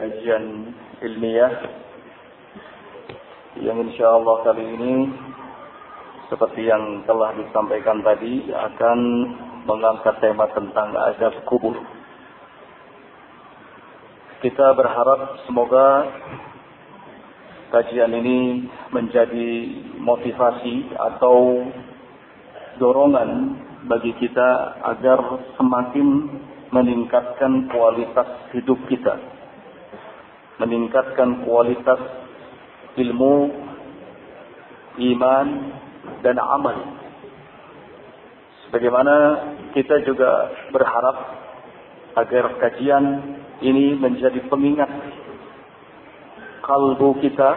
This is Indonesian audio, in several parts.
kajian ilmiah yang insya Allah kali ini seperti yang telah disampaikan tadi akan mengangkat tema tentang azab kubur. Kita berharap semoga kajian ini menjadi motivasi atau dorongan bagi kita agar semakin meningkatkan kualitas hidup kita, meningkatkan kualitas ilmu, iman, dan amal. Sebagaimana kita juga berharap agar kajian ini menjadi pengingat kalbu kita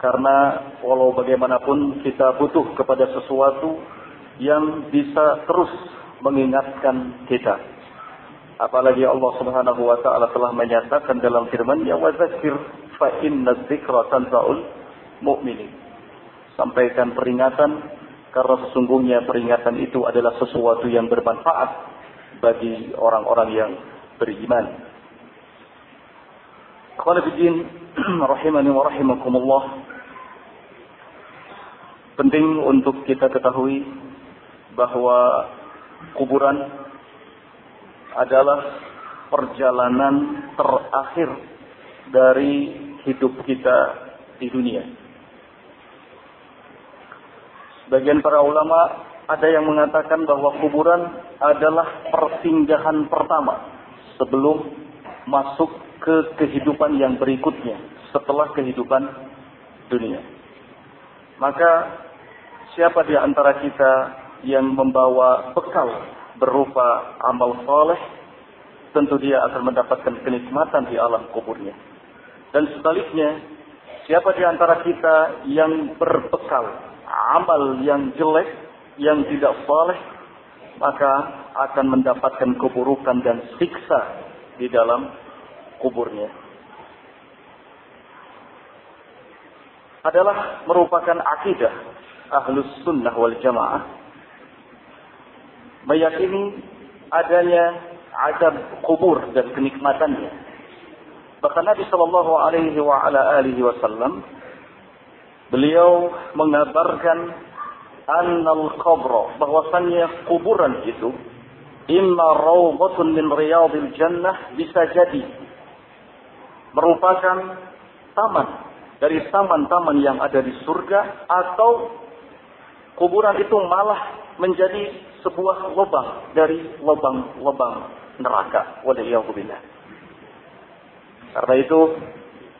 karena walau bagaimanapun kita butuh kepada sesuatu yang bisa terus mengingatkan kita. Apalagi Allah Subhanahu wa taala telah menyatakan dalam firman-Nya wa dzakir fa inna dzikra tanfa'ul mu'minin. Sampaikan peringatan karena sesungguhnya peringatan itu adalah sesuatu yang bermanfaat bagi orang-orang yang beriman. Khalifidin rahimani wa rahimakumullah. Penting untuk kita ketahui bahwa kuburan adalah perjalanan terakhir dari hidup kita di dunia. Sebagian para ulama ada yang mengatakan bahwa kuburan adalah persinggahan pertama sebelum masuk ke kehidupan yang berikutnya setelah kehidupan dunia. Maka siapa di antara kita yang membawa bekal berupa amal soleh, tentu dia akan mendapatkan kenikmatan di alam kuburnya. Dan sebaliknya, siapa di antara kita yang berbekal amal yang jelek, yang tidak soleh, maka akan mendapatkan keburukan dan siksa di dalam kuburnya. Adalah merupakan akidah ahlus sunnah wal jamaah meyakini adanya azab kubur dan kenikmatannya. Bahkan Nabi Shallallahu Alaihi wa ala alihi Wasallam beliau mengabarkan annal qabra bahwasannya kuburan itu imma rawdatun min riyadil jannah bisa jadi merupakan taman dari taman-taman yang ada di surga atau kuburan itu malah menjadi sebuah lubang dari lubang-lubang neraka. Waliyahzubillah. Karena itu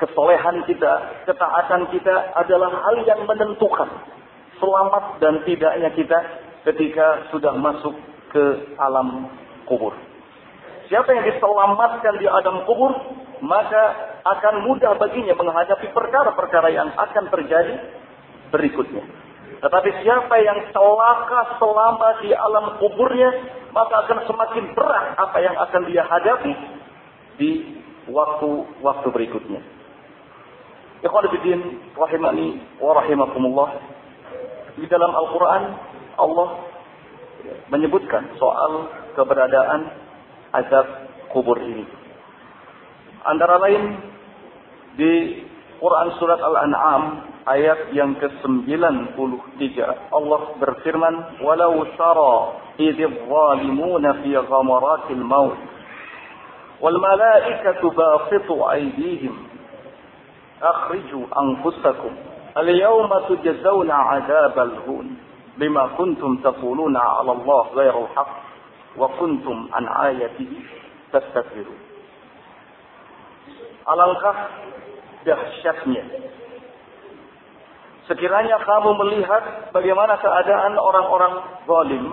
kesolehan kita, ketaatan kita adalah hal yang menentukan selamat dan tidaknya kita ketika sudah masuk ke alam kubur. Siapa yang diselamatkan di alam kubur, maka akan mudah baginya menghadapi perkara-perkara yang akan terjadi berikutnya. Tetapi siapa yang celaka selama di alam kuburnya, maka akan semakin berat apa yang akan dia hadapi di waktu-waktu berikutnya. Ikhwanifidin rahimani wa rahimakumullah. Di dalam Al-Quran, Allah menyebutkan soal keberadaan azab kubur ini. Antara lain di Quran surat Al-An'am ayat yang ke-93 Allah berfirman walau tara idh zalimuna fi ghamaratil maut wal malaikatu basitu aydihim akhriju anfusakum al yawma tujzauna 'adzabal hun bima kuntum taquluna 'ala Allah ghairal haqq wa kuntum an ayatihi tastakbirun alangkah dahsyatnya Sekiranya kamu melihat bagaimana keadaan orang-orang zalim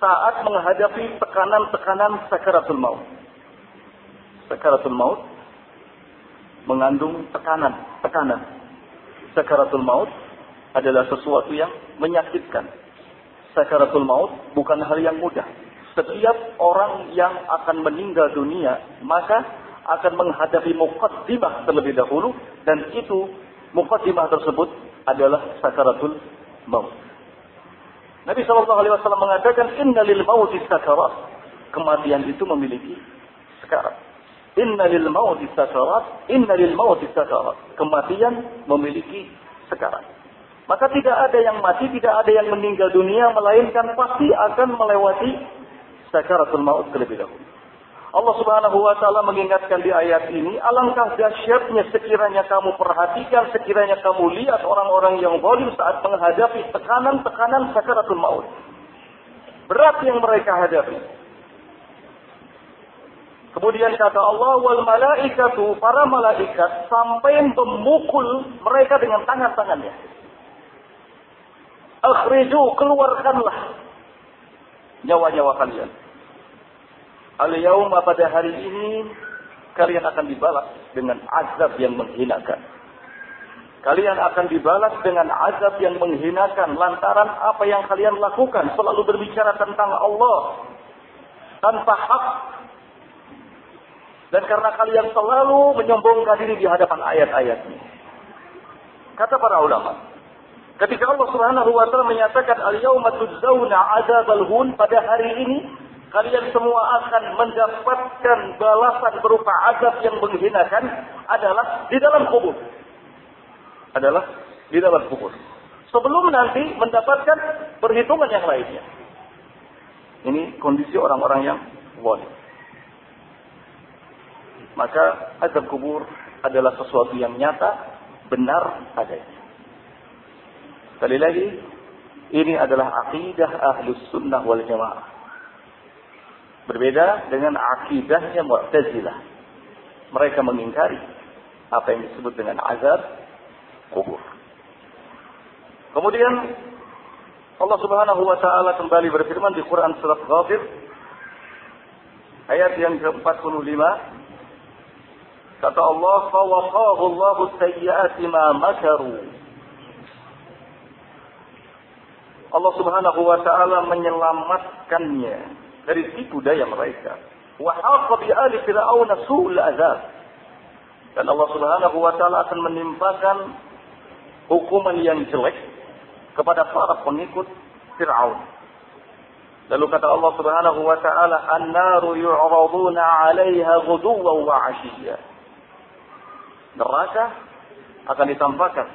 saat menghadapi tekanan-tekanan sakaratul maut. Sakaratul maut mengandung tekanan, tekanan. Sakaratul maut adalah sesuatu yang menyakitkan. Sakaratul maut bukan hal yang mudah. Setiap orang yang akan meninggal dunia, maka akan menghadapi mukaddimah terlebih dahulu dan itu Mukaddimah tersebut adalah sakaratul maut. Nabi Shallallahu Alaihi Wasallam mengatakan Inna lil mauti sakarat. Kematian itu memiliki sekarat. Inna lil mauti sakarat, inna lil mauti sakarat. Kematian memiliki sekarat. Maka tidak ada yang mati, tidak ada yang meninggal dunia, melainkan pasti akan melewati sakaratul maut terlebih dahulu. Allah Subhanahu wa taala mengingatkan di ayat ini, alangkah dahsyatnya sekiranya kamu perhatikan, sekiranya kamu lihat orang-orang yang zalim saat menghadapi tekanan-tekanan sakaratul maut. Berat yang mereka hadapi. Kemudian kata Allah wal malaikatu para malaikat sampai memukul mereka dengan tangan-tangannya. Akhriju keluarkanlah nyawa-nyawa kalian. Al yauma pada hari ini kalian akan dibalas dengan azab yang menghinakan. Kalian akan dibalas dengan azab yang menghinakan lantaran apa yang kalian lakukan selalu berbicara tentang Allah tanpa hak dan karena kalian selalu menyombongkan diri di hadapan ayat-ayatnya. Kata para ulama, ketika Allah Subhanahu wa taala menyatakan al-yauma tujzauna adzabal hun pada hari ini kalian semua akan mendapatkan balasan berupa azab yang menghinakan adalah di dalam kubur. Adalah di dalam kubur. Sebelum nanti mendapatkan perhitungan yang lainnya. Ini kondisi orang-orang yang boleh. Maka azab kubur adalah sesuatu yang nyata, benar adanya. Sekali lagi, ini adalah akidah ahlus sunnah wal jamaah. Berbeda dengan akidahnya Mu'tazilah. Mereka mengingkari apa yang disebut dengan azab kubur. Kemudian Allah Subhanahu wa taala kembali berfirman di Quran surat Ghafir ayat yang ke-45 Kata Allah, "Fawaqahu Allahu sayyi'ati ma makaru." Allah Subhanahu wa taala menyelamatkannya dari tipu daya mereka. Wa haqa bi ali fir'aun su'ul azab. Dan Allah Subhanahu wa taala akan menimpakan hukuman yang jelek kepada para pengikut Fir'aun. Lalu kata Allah Subhanahu wa taala, "An-naru yu'raduna 'alaiha ghuduwan wa 'ashiyya." neraka akan ditampakkan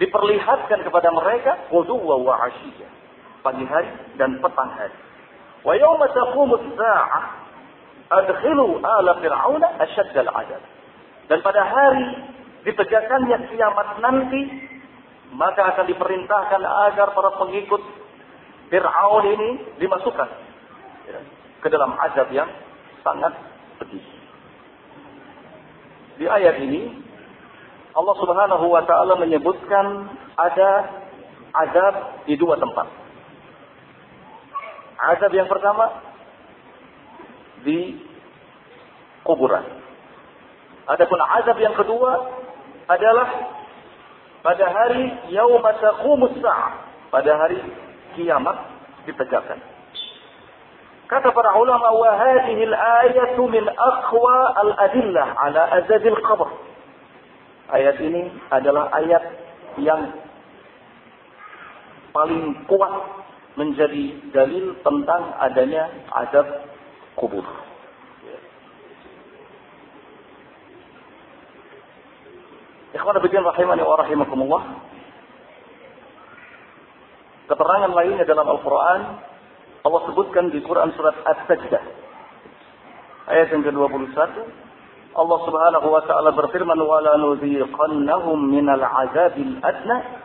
diperlihatkan kepada mereka wuduwa wa asyiyah pagi hari dan petang hari wa yawma taqumu as-sa'ah adkhilu ala fir'auna ashadd al-'adab dan pada hari ditegakkannya kiamat nanti maka akan diperintahkan agar para pengikut Fir'aun ini dimasukkan ya, ke dalam azab yang sangat pedih. Di ayat ini Allah Subhanahu wa taala menyebutkan ada azab di dua tempat. Azab yang pertama di kuburan. Adapun azab yang kedua adalah pada hari yaum taqumus pada hari kiamat ditegakkan. Kata para ulama wa hadhihi al-ayatu min aqwa al-adillah ala azab al-qabr. Ayat ini adalah ayat yang paling kuat menjadi dalil tentang adanya azab kubur. Ikhwan Abidin rahimani wa rahimakumullah. Keterangan lainnya dalam Al-Quran, Allah sebutkan di Quran surat As-Sajdah. Ayat yang ke-21, Allah Subhanahu wa taala berfirman nuziqannahum minal azabil adna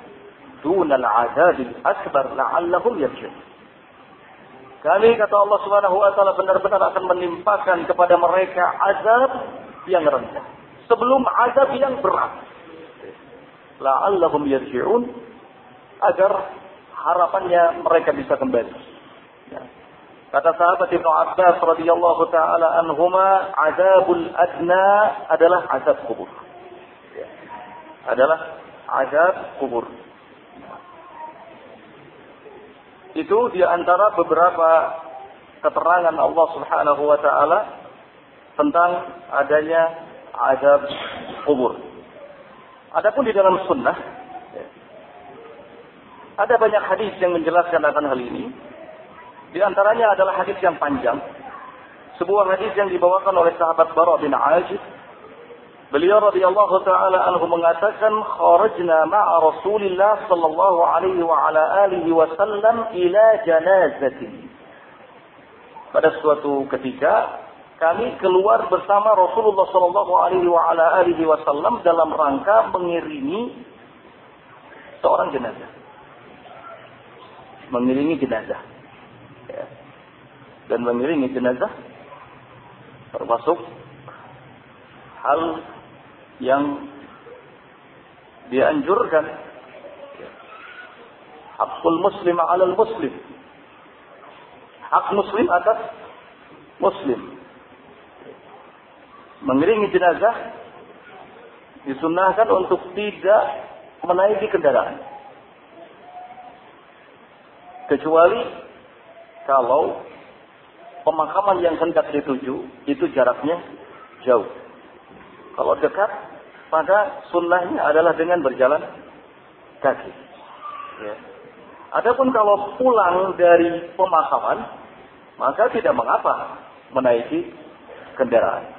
dunal azabil akbar la'allahum yarji'un. Kami kata Allah Subhanahu wa taala benar-benar akan menimpakan kepada mereka azab yang rendah sebelum azab yang berat. La'allahum yarji'un agar harapannya mereka bisa kembali. Ya. Kata sahabat Ibnu Abbas radhiyallahu taala anhuma, azabul adna adalah azab kubur. Ya. Adalah azab kubur. Itu di antara beberapa keterangan Allah Subhanahu wa taala tentang adanya azab kubur. Adapun di dalam sunnah ada banyak hadis yang menjelaskan akan hal ini. Di antaranya adalah hadis yang panjang. sebuah hadis yang dibawakan oleh sahabat Bara bin Ajib Beliau radhiyallahu taala anhu mengatakan kharajna ma'a Rasulillah sallallahu alaihi wa ala alihi wasallam ila janazatin. Pada suatu ketika kami keluar bersama Rasulullah sallallahu alaihi wa ala alihi wasallam dalam rangka mengiringi seorang jenazah. Mengiringi jenazah. Ya. Dan mengiringi jenazah termasuk hal yang dianjurkan. Hakul muslim alal muslim. Hak muslim atas muslim. Mengiringi jenazah disunahkan untuk tidak menaiki kendaraan. Kecuali kalau pemakaman yang hendak dituju itu jaraknya jauh kalau dekat, maka sunnahnya adalah dengan berjalan kaki. Ya. Adapun kalau pulang dari pemakaman, maka tidak mengapa menaiki kendaraan.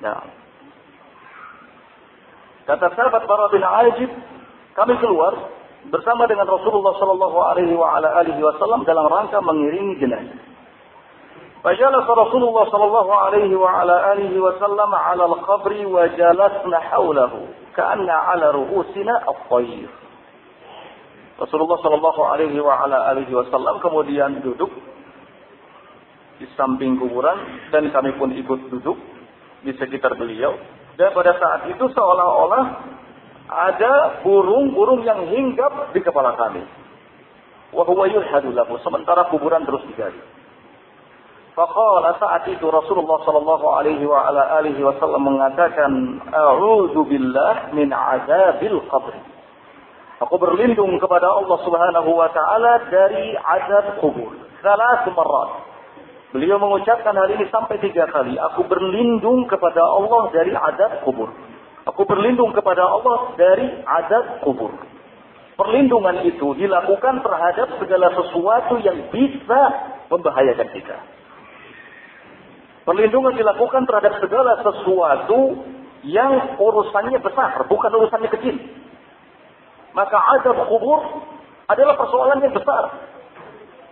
Nah, kata sahabat Bara bin Ajib, kami keluar bersama dengan Rasulullah Shallallahu Alaihi Wasallam dalam rangka mengiringi jenazah. فجلس رسول الله صلى الله عليه وعلى آله وسلم على القبر وجلسنا حوله كأن على رؤوسنا الطير Rasulullah Shallallahu Alaihi Wasallam kemudian duduk di samping kuburan dan kami pun ikut duduk di sekitar beliau. Dan pada saat itu seolah-olah ada burung-burung yang hinggap di kepala kami. Wahwa yuhadulahu. Sementara kuburan terus digali. Faqala saat itu Rasulullah sallallahu alaihi wa ala alihi wasallam mengatakan, "A'udzu billah min azabil qabr." Aku berlindung kepada Allah Subhanahu wa taala dari azab kubur. Salah marat. Beliau mengucapkan hal ini sampai tiga kali. Aku berlindung kepada Allah dari azab kubur. Aku berlindung kepada Allah dari azab kubur. Perlindungan itu dilakukan terhadap segala sesuatu yang bisa membahayakan kita. Perlindungan dilakukan terhadap segala sesuatu yang urusannya besar, bukan urusannya kecil. Maka azab kubur adalah persoalan yang besar.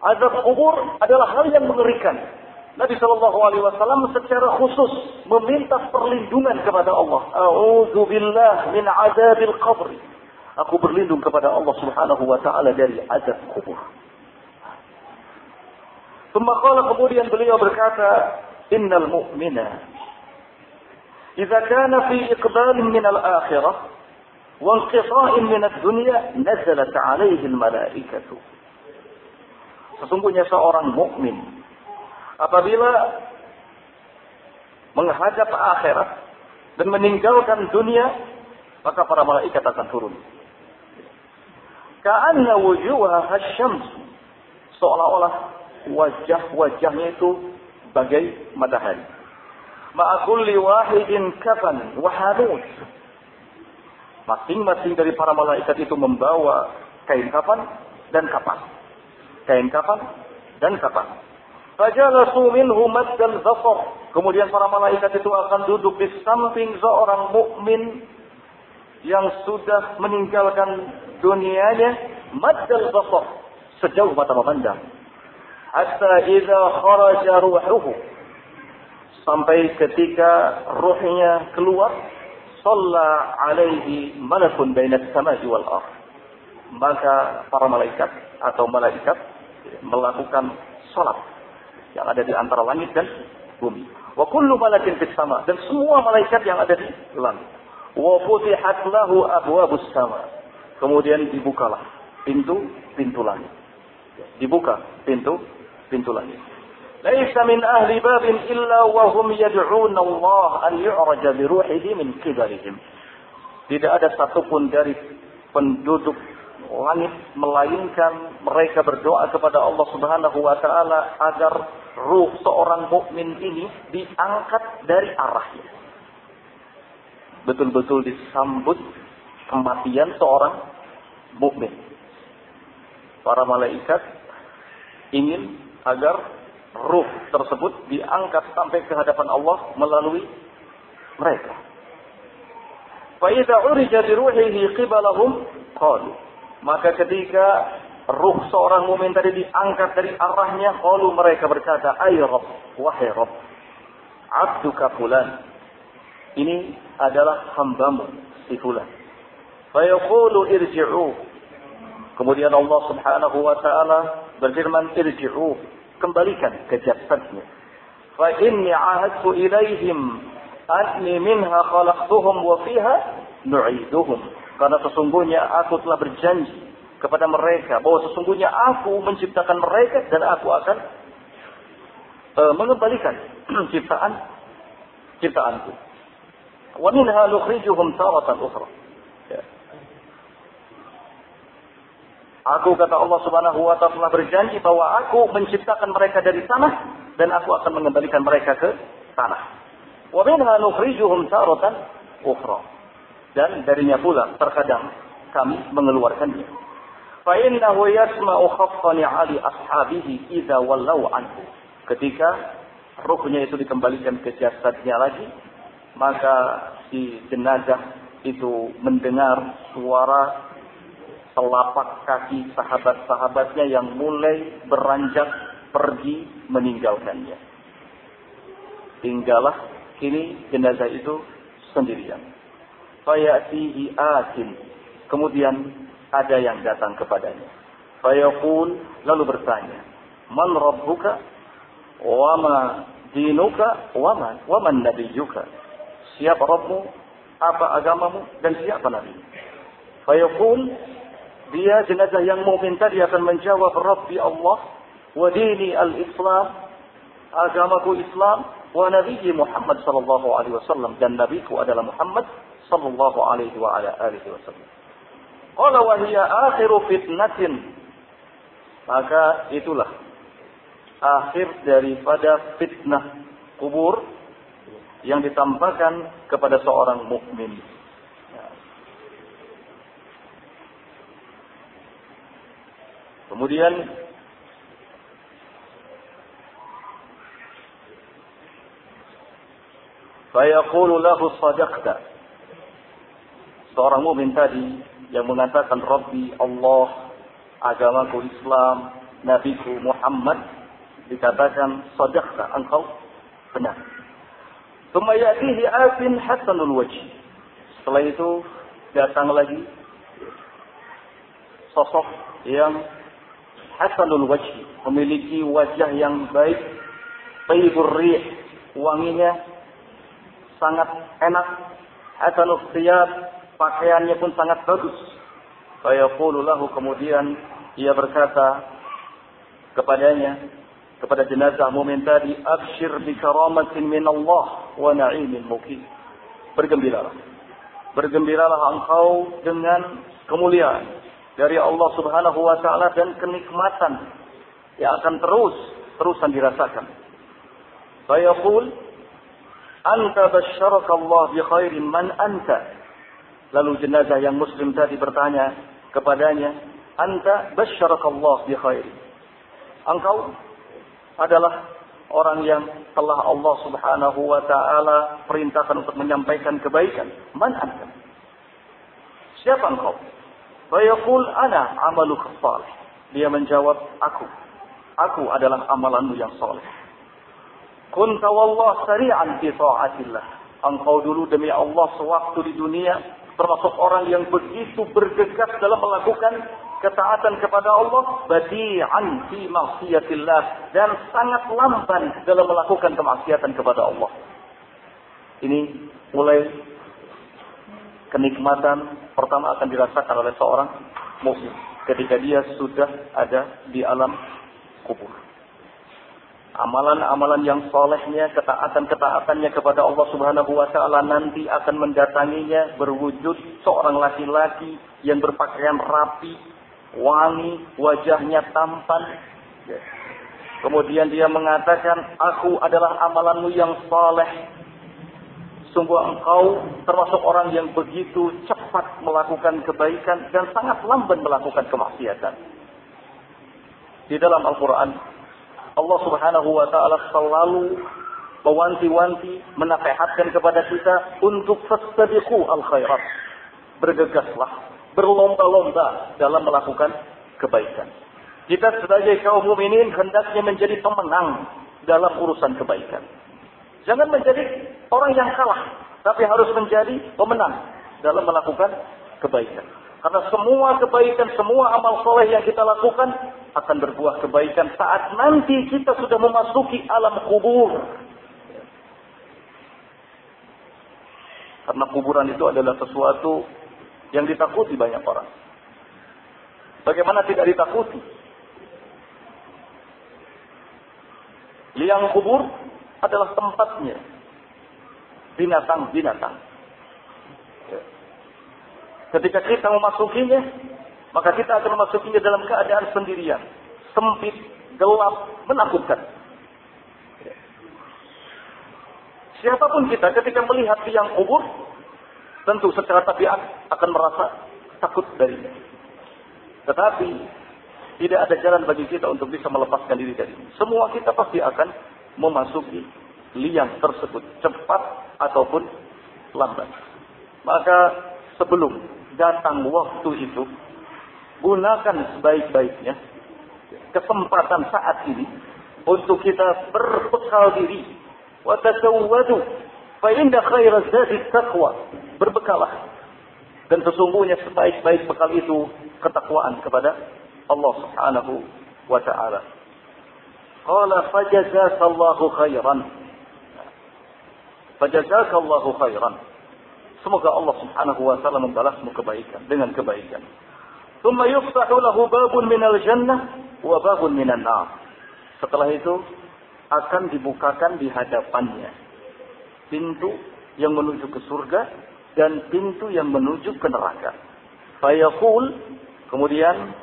Azab kubur adalah hal yang mengerikan. Nabi Shallallahu Alaihi Wasallam secara khusus meminta perlindungan kepada Allah. A'udzubillah min azabil qabr. Aku berlindung kepada Allah Subhanahu Wa Taala dari azab kubur. kemudian beliau berkata, innal mu'mina idza kana fi iqbalin min al-akhirah wa inqita'in min ad-dunya nazalat malaikatu. Sesungguhnya seorang mukmin apabila menghadap akhirat dan meninggalkan dunia maka para malaikat akan turun. Ka'anna wujuhah hasyams seolah-olah wajah-wajahnya itu bagai matahari. Ma'akulli wahidin kafan wahanut. Masing-masing dari para malaikat itu membawa kain kafan dan kapan. Kain kafan dan kapan. Fajalasu minhu maddal zafar. Kemudian para malaikat itu akan duduk di samping seorang mukmin yang sudah meninggalkan dunianya maddal zafar sejauh mata memandang hatta idza kharaja ruhuhu. Sampai ketika ruhnya keluar shalla alaihi malakun bainas samai wal ardh maka para malaikat atau malaikat melakukan salat yang ada di antara langit dan bumi. Wa kullu malakin fis sama. Dan semua malaikat yang ada di langit. Wa futihat lahu abwabus sama. Kemudian dibukalah pintu pintu langit. Dibuka pintu pintu langit. Laisa min ahli babin illa wa hum yad'un Allah an yu'raja bi ruhihi min. Tidak ada satupun dari penduduk langit melainkan mereka berdoa kepada Allah Subhanahu wa taala agar ruh seorang mukmin ini diangkat dari arahnya. Betul-betul disambut kematian seorang mukmin. Para malaikat ingin agar ruh tersebut diangkat sampai ke hadapan Allah melalui mereka. Fa'idha urija biruhihi qibalahum qalu. Maka ketika ruh seorang mumin tadi diangkat dari arahnya, qalu mereka berkata, "Ay Rabb, wahai Rabb, abduka fulan." Ini adalah hambamu si fulan. Fayaqulu irji'u. Kemudian Allah Subhanahu wa taala berfirman, "Irji'u." kembalikan ke jasadnya. Fa inni ahadtu ilaihim anni minha khalaqtuhum wa fiha nu'iduhum. Karena sesungguhnya aku telah berjanji kepada mereka bahwa sesungguhnya aku menciptakan mereka dan aku akan uh, mengembalikan ciptaan ciptaanku. Wa minha nukhrijuhum taratan ukhra. Aku kata Allah Subhanahu wa taala telah berjanji bahwa aku menciptakan mereka dari tanah dan aku akan mengembalikan mereka ke tanah. Wa minha nukhrijuhum taratan ukhra. Dan darinya pula terkadang kami mengeluarkannya. Fa innahu yasma'u khaffani 'ali ashabihi idza wallau anhu. Ketika ruhnya itu dikembalikan ke jasadnya lagi, maka si jenazah itu mendengar suara telapak kaki sahabat-sahabatnya yang mulai beranjak pergi meninggalkannya. Tinggallah kini jenazah itu sendirian. Fayatihi atin. Kemudian ada yang datang kepadanya. Fayaqul lalu bertanya, "Man rabbuka? Wa ma dinuka? Wa man wa man nabiyyuka?" Siapa Rabbmu? Apa agamamu dan siapa nabi? Fayaqul dia jenazah yang mukmin tadi akan menjawab Rabbi Allah wa dini al-Islam agamaku Islam wa nabiyyi Muhammad sallallahu alaihi wasallam dan nabiku adalah Muhammad sallallahu alaihi wa ala alihi wasallam. Qala wa hiya akhiru fitnatin maka itulah akhir daripada fitnah kubur yang ditampakkan kepada seorang mukmin. Kemudian Fayaqulu lahu sadaqta. Seorang mukmin tadi yang mengatakan Rabbi Allah, agamaku Islam, nabiku Muhammad dikatakan sadaqta, engkau benar. Thumma ya'tihi atin hasanul wajh. Setelah itu datang lagi sosok yang hasanul wajhi, memiliki wajah yang baik, tayyibur rih, wanginya sangat enak, hasanul thiyab, pakaiannya pun sangat bagus. Fayaqulu lahu kemudian ia berkata kepadanya kepada jenazah mumin tadi abshir bi karamatin min Allah wa na'imin muqim. Bergembiralah. Bergembiralah engkau dengan kemuliaan dari Allah Subhanahu wa taala dan kenikmatan yang akan terus terusan dirasakan. Fayaqul anta basyaraka Allah bi khairin man anta. Lalu jenazah yang muslim tadi bertanya kepadanya, anta basyaraka Allah bi khairin. Engkau adalah orang yang telah Allah Subhanahu wa taala perintahkan untuk menyampaikan kebaikan. Man anta? Siapa engkau? Fayaqul ana amaluka salih. Dia menjawab, aku. Aku adalah amalanmu yang soleh. Kunta wallah sari'an fi ta'atillah. Engkau dulu demi Allah sewaktu di dunia termasuk orang yang begitu bergegas dalam melakukan ketaatan kepada Allah badi'an fi maksiatillah dan sangat lamban dalam melakukan kemaksiatan kepada Allah. Ini mulai kenikmatan pertama akan dirasakan oleh seorang muslim ketika dia sudah ada di alam kubur. Amalan-amalan yang solehnya, ketaatan-ketaatannya kepada Allah Subhanahu wa Ta'ala nanti akan mendatanginya berwujud seorang laki-laki yang berpakaian rapi, wangi, wajahnya tampan. Kemudian dia mengatakan, aku adalah amalanmu yang soleh, Sungguh engkau termasuk orang yang begitu cepat melakukan kebaikan dan sangat lamban melakukan kemaksiatan. Di dalam Al-Quran, Allah Subhanahu wa taala selalu mewanti-wanti, menasehatkan kepada kita untuk fastabiqu al khairat. Bergegaslah, berlomba-lomba dalam melakukan kebaikan. Kita sebagai kaum mukminin hendaknya menjadi pemenang dalam urusan kebaikan. Jangan menjadi orang yang kalah, tapi harus menjadi pemenang dalam melakukan kebaikan. Karena semua kebaikan, semua amal soleh yang kita lakukan akan berbuah kebaikan saat nanti kita sudah memasuki alam kubur. Karena kuburan itu adalah sesuatu yang ditakuti banyak orang. Bagaimana tidak ditakuti? Liang kubur adalah tempatnya binatang-binatang. Ketika kita memasukinya, maka kita akan memasukinya dalam keadaan sendirian, sempit, gelap, menakutkan. Siapa pun kita ketika melihat tiang kubur, tentu secara tabiat akan merasa takut darinya. Tetapi tidak ada jalan bagi kita untuk bisa melepaskan diri dari ini. Semua kita pasti akan memasuki liang tersebut cepat ataupun lambat. Maka sebelum datang waktu itu, gunakan sebaik-baiknya kesempatan saat ini untuk kita berbekal diri. Wa tasawwadu fa inna khairaz zadi taqwa. Berbekalah. Dan sesungguhnya sebaik-baik bekal itu ketakwaan kepada Allah Subhanahu wa taala. Qala fajazakallahu khairan. Fajazakallahu khairan. Semoga Allah Subhanahu wa taala membalasmu kebaikan dengan kebaikan. Tsumma yuftahu lahu babun minal jannah wa babun minan nar. Setelah itu akan dibukakan di hadapannya pintu yang menuju ke surga dan pintu yang menuju ke neraka. Fayaqul kemudian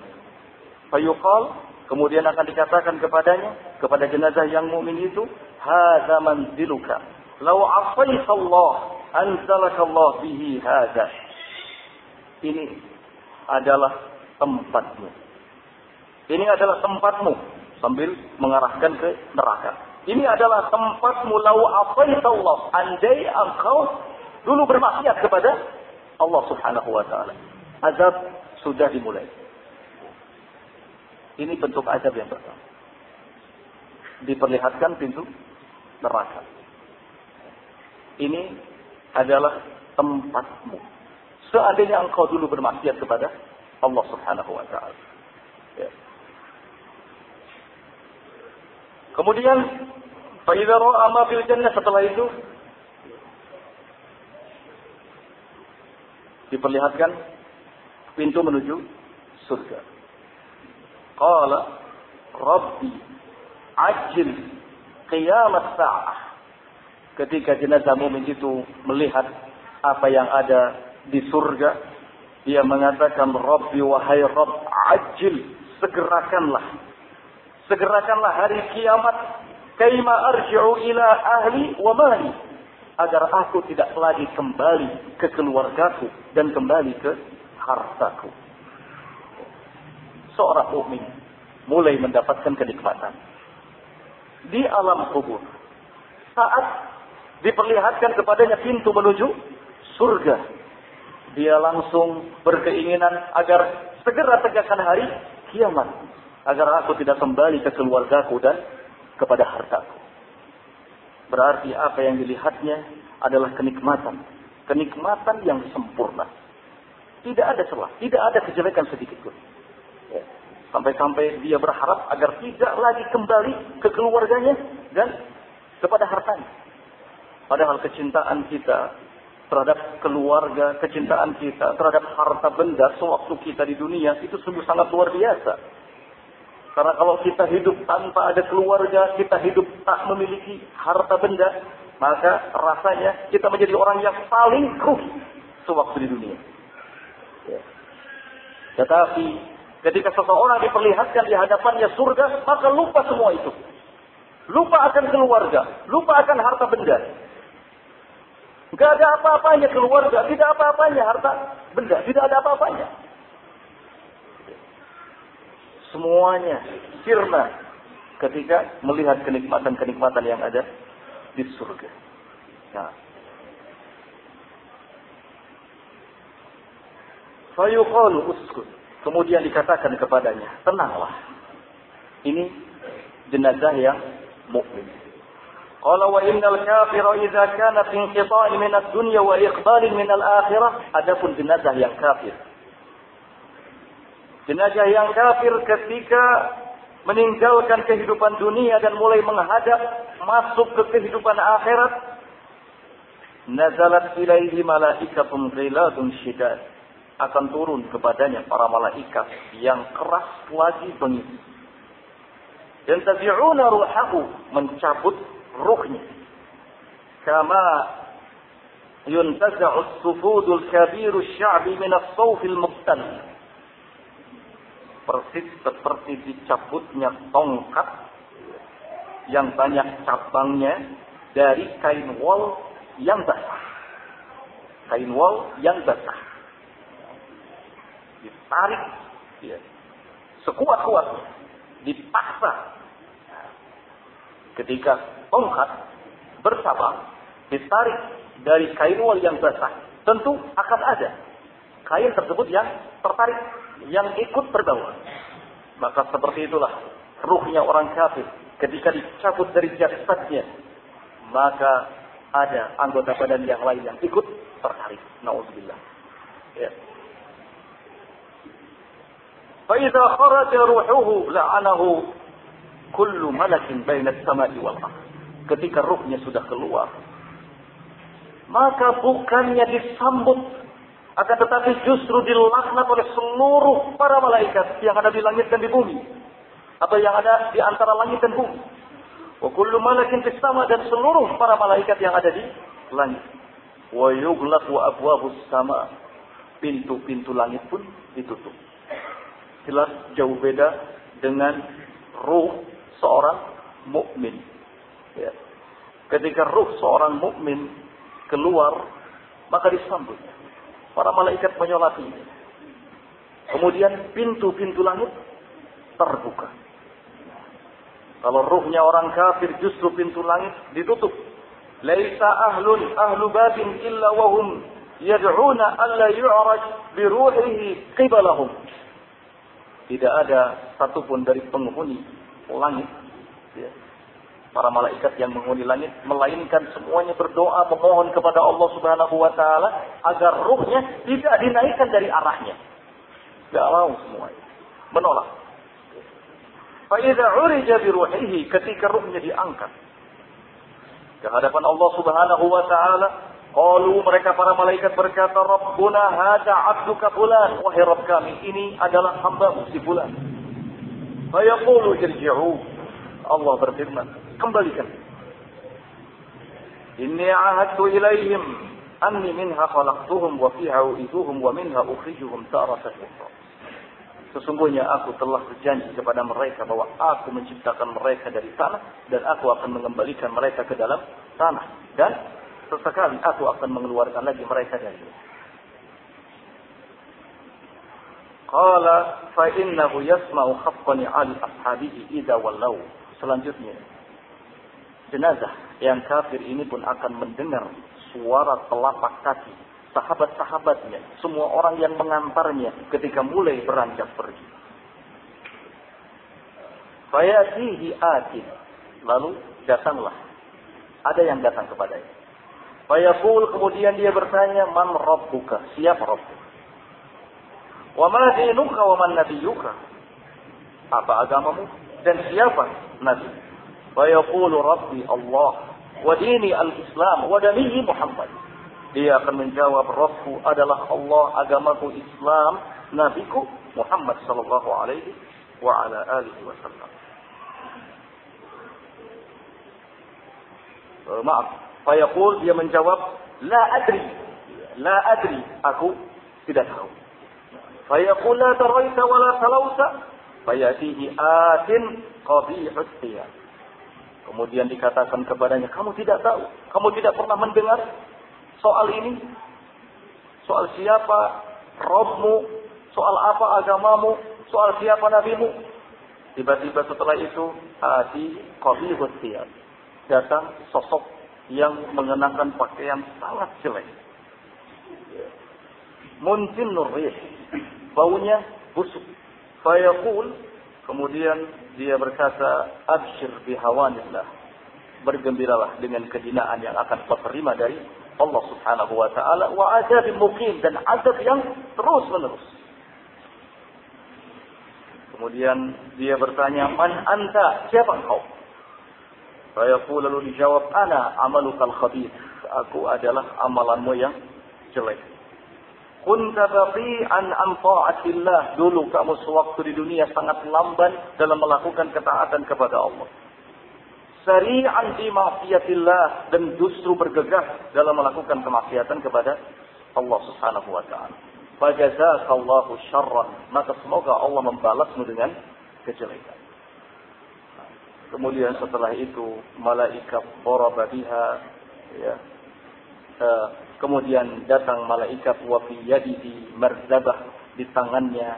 fayuqal kemudian akan dikatakan kepadanya kepada jenazah yang mukmin itu hadza manziluka asaita Allah Allah bihi hadza. Ini adalah tempatmu. Ini adalah tempatmu sambil mengarahkan ke neraka. Ini adalah tempatmu lau Allah. Andai engkau dulu bermaksiat kepada Allah Subhanahu wa taala. Azab sudah dimulai. Ini bentuk azab yang pertama. Diperlihatkan pintu neraka. Ini adalah tempatmu. Seandainya engkau dulu bermaksiat kepada Allah Subhanahu wa taala. Ya. Kemudian Faiza ra'a fil jannah setelah itu diperlihatkan pintu menuju surga. Qala Rabbi ajil qiyamat sa'ah ketika jenazah mukmin itu melihat apa yang ada di surga, dia mengatakan, Rabbi wahai Rabb, ajil, segerakanlah. Segerakanlah hari kiamat, kaima arji'u ila ahli wa mali. Agar aku tidak lagi kembali ke keluargaku dan kembali ke hartaku. Seorang mukmin mulai mendapatkan kenikmatan di alam kubur. Saat diperlihatkan kepadanya pintu menuju surga. Dia langsung berkeinginan agar segera tegakkan hari kiamat. Agar aku tidak kembali ke keluargaku dan kepada hartaku. Berarti apa yang dilihatnya adalah kenikmatan. Kenikmatan yang sempurna. Tidak ada celah, tidak ada kejelekan sedikit pun. Sampai-sampai dia berharap agar tidak lagi kembali ke keluarganya dan kepada hartanya. Padahal kecintaan kita terhadap keluarga, kecintaan kita terhadap harta benda sewaktu kita di dunia itu sungguh sangat luar biasa. Karena kalau kita hidup tanpa ada keluarga, kita hidup tak memiliki harta benda, maka rasanya kita menjadi orang yang paling rugi sewaktu di dunia. Ya. Tetapi ketika seseorang diperlihatkan di hadapannya surga, maka lupa semua itu. Lupa akan keluarga, lupa akan harta benda. Gak ada apa-apanya keluarga, tidak apa-apanya harta benda, tidak ada apa-apanya. Semuanya sirna ketika melihat kenikmatan-kenikmatan yang ada di surga. Nah. Fayuqalu uskut. Kemudian dikatakan kepadanya, tenanglah. Ini jenazah yang mukmin. Qala wa innal kafira idza kana fi inqita'in min ad-dunya wa iqbalin min al-akhirah, adapun jenazah yang kafir. Jenazah yang kafir ketika meninggalkan kehidupan dunia dan mulai menghadap masuk ke kehidupan akhirat nazalat ilaihi malaikatun ghiladun syidad akan turun kepadanya para malaikat yang keras lagi bengis dan tabi'una ruhahu mencabut ruhnya kama yuntaza'u as-sufudul kabiru sya'bi min as-sawfil muqtal persis seperti dicabutnya tongkat yang banyak cabangnya dari kain wol yang basah. Kain wol yang basah. Ditarik ya, sekuat-kuatnya. Dipaksa. Ketika tongkat bersabar ditarik dari kain wol yang basah. Tentu akan ada kain tersebut yang tertarik yang ikut terbawa. Maka seperti itulah ruhnya orang kafir ketika dicabut dari jasadnya. Maka ada anggota badan yang lain yang ikut tertarik. Nauzubillah. Ya. فإذا خرج روحه لعنه كل ملك بين السماء والأرض. Ketika ruhnya sudah keluar, maka bukannya disambut akan tetapi justru dilaknat oleh seluruh para malaikat yang ada di langit dan di bumi. Atau yang ada di antara langit dan bumi. Wa kullu malakin fis sama dan seluruh para malaikat yang ada di langit. Wa yughlaqu abwabus sama. Pintu-pintu langit pun ditutup. Jelas jauh beda dengan ruh seorang mukmin. Ya. Ketika ruh seorang mukmin keluar, maka disambut Para malaikat menyolati. Kemudian pintu-pintu langit terbuka. Kalau ruhnya orang kafir justru pintu langit ditutup. Laisa ahlun ahlu babin illa wahum yad'una alla yu'raj bi ruhihi qibalahum. Tidak ada satupun dari penghuni langit ya, para malaikat yang menghuni langit melainkan semuanya berdoa memohon kepada Allah Subhanahu wa taala agar ruhnya tidak dinaikkan dari arahnya. Tidak mau semuanya. Menolak. Fa'idha urija ketika ruhnya diangkat ke hadapan Allah Subhanahu wa taala Qalu mereka para malaikat berkata, Rabbuna hada abduka fulan. Wahai Rabb kami, ini adalah hamba si fulan. Fayaqulu jirji'u. Allah berfirman, kembalikan. Inni ahadtu ilaihim anni minha khalaqtuhum wa fiha u'iduhum wa minha ukhrijuhum ukhra. Sesungguhnya aku telah berjanji kepada mereka bahwa aku menciptakan mereka dari tanah dan aku akan mengembalikan mereka ke dalam tanah dan sesekali aku akan mengeluarkan lagi mereka dari Qala fa innahu yasma'u khaffani 'ali ashabihi idza wallau. Selanjutnya jenazah yang kafir ini pun akan mendengar suara telapak kaki sahabat-sahabatnya, semua orang yang mengantarnya ketika mulai beranjak pergi. Fayatihi atin. Lalu datanglah. Ada yang datang kepadanya. Fayaqul kemudian dia bertanya, Man Rabbuka? Siapa Rabbuka? Wa ma dinuka wa man nabiyuka? Apa agamamu? Dan siapa Nabi? فيقول ربي Allah wa dini al-Islam wa danihi Muhammad. Dia akan menjawab Rabbku adalah Allah, agamaku Islam, nabiku Muhammad sallallahu alaihi wa ala alihi wasallam. Uh, maaf, fayaqul dia menjawab la adri. La adri, aku tidak tahu. Fayaqul la taraita wa la talauta. Fayatihi atin qabihut. Kemudian dikatakan kepadanya, kamu tidak tahu, kamu tidak pernah mendengar soal ini? Soal siapa Robmu, soal apa agamamu, soal siapa nabimu? Tiba-tiba setelah itu adi qabihut thiyab. Datang sosok yang mengenakan pakaian sangat jelek. Muntin nurrih. Baunya busuk. Fayaqul. Kemudian dia berkata, Abshir bihawanillah. Bergembiralah dengan kehinaan yang akan kau terima dari Allah subhanahu wa ta'ala. Wa azab muqim. Dan azab yang terus menerus. Kemudian dia bertanya, "Man anta? Siapa engkau?" Fayaqul lalu dijawab, "Ana amalukal khabith." Aku adalah amalanmu yang jelek. Kunta baqi'an an ta'atillah. Dulu kamu sewaktu di dunia sangat lamban dalam melakukan ketaatan kepada Allah. Sari'an di ma'fiyatillah dan justru bergegas dalam melakukan kemaksiatan kepada Allah Subhanahu wa taala. Fajazakallahu syarran. Maka semoga Allah membalasmu dengan kejelekan. Kemudian setelah itu malaikat daraba biha ya. Uh, kemudian datang malaikat wa fi yadihi di tangannya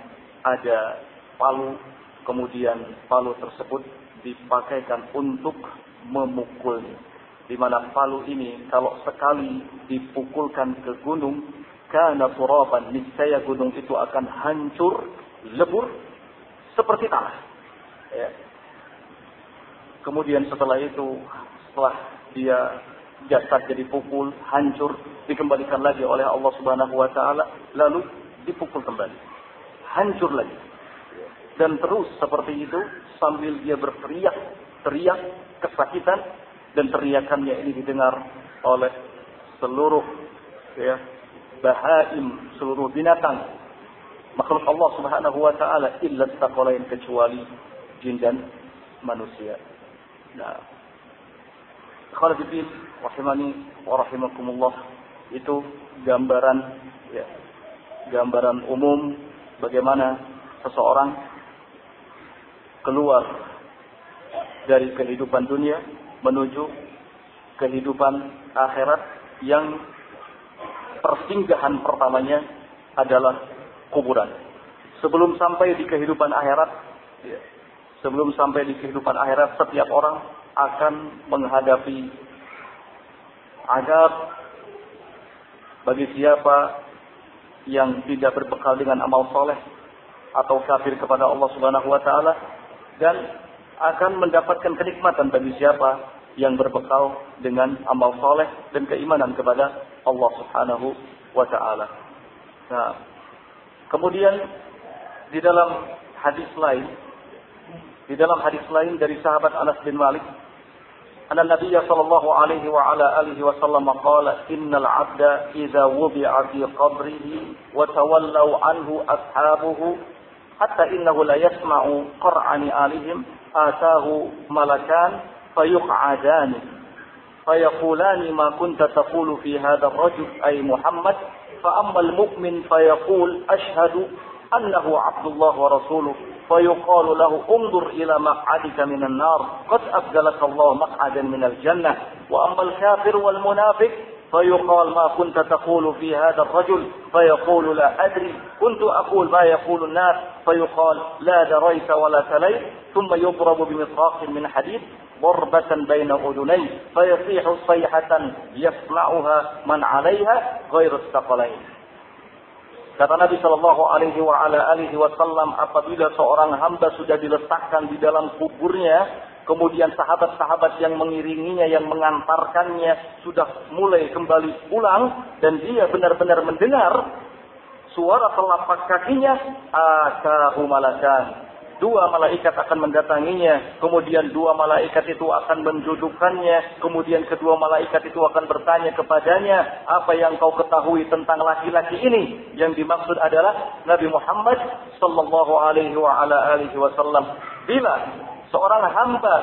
ada palu kemudian palu tersebut dipakaikan untuk memukulnya di mana palu ini kalau sekali dipukulkan ke gunung kana turaban niscaya gunung itu akan hancur lebur seperti tanah ya. Kemudian setelah itu setelah dia jasad jadi pukul hancur dikembalikan lagi oleh Allah Subhanahu wa taala lalu dipukul kembali. Hancur lagi. Dan terus seperti itu sambil dia berteriak teriak kesakitan dan teriakannya ini didengar oleh seluruh ya bahaim seluruh binatang. Makhluk Allah Subhanahu wa taala illa taqalain kecuali jin dan manusia. Nah, Khalifin rahimani wa rahimakumullah itu gambaran ya gambaran umum bagaimana seseorang keluar dari kehidupan dunia menuju kehidupan akhirat yang persinggahan pertamanya adalah kuburan. Sebelum sampai di kehidupan akhirat, ya, sebelum sampai di kehidupan akhirat, setiap orang akan menghadapi adab bagi siapa yang tidak berbekal dengan amal soleh atau kafir kepada Allah Subhanahu wa taala dan akan mendapatkan kenikmatan bagi siapa yang berbekal dengan amal soleh dan keimanan kepada Allah Subhanahu wa taala. Nah, kemudian di dalam hadis lain di dalam hadis lain dari sahabat Anas bin Malik أن النبي صلى الله عليه وعلى آله وسلم قال إن العبد إذا وضع في قبره وتولوا عنه أصحابه حتى إنه لا يسمع قرع نعالهم آتاه ملكان فيقعدان فيقولان ما كنت تقول في هذا الرجل أي محمد فأما المؤمن فيقول أشهد أنه عبد الله ورسوله فيقال له انظر إلى مقعدك من النار قد أبدلك الله مقعدا من الجنة وأما الكافر والمنافق فيقال ما كنت تقول في هذا الرجل فيقول لا أدري كنت أقول ما يقول الناس فيقال لا دريت ولا تليت ثم يضرب بمطراق من حديد ضربة بين أذنيه فيصيح صيحة يسمعها من عليها غير الثقلين. Kata Nabi Shallallahu Alaihi Wasallam, apabila seorang hamba sudah diletakkan di dalam kuburnya, kemudian sahabat-sahabat yang mengiringinya, yang mengantarkannya sudah mulai kembali pulang, dan dia benar-benar mendengar suara telapak kakinya, akahu malakan dua malaikat akan mendatanginya, kemudian dua malaikat itu akan mendudukannya, kemudian kedua malaikat itu akan bertanya kepadanya, apa yang kau ketahui tentang laki-laki ini? Yang dimaksud adalah Nabi Muhammad sallallahu alaihi wasallam. Bila seorang hamba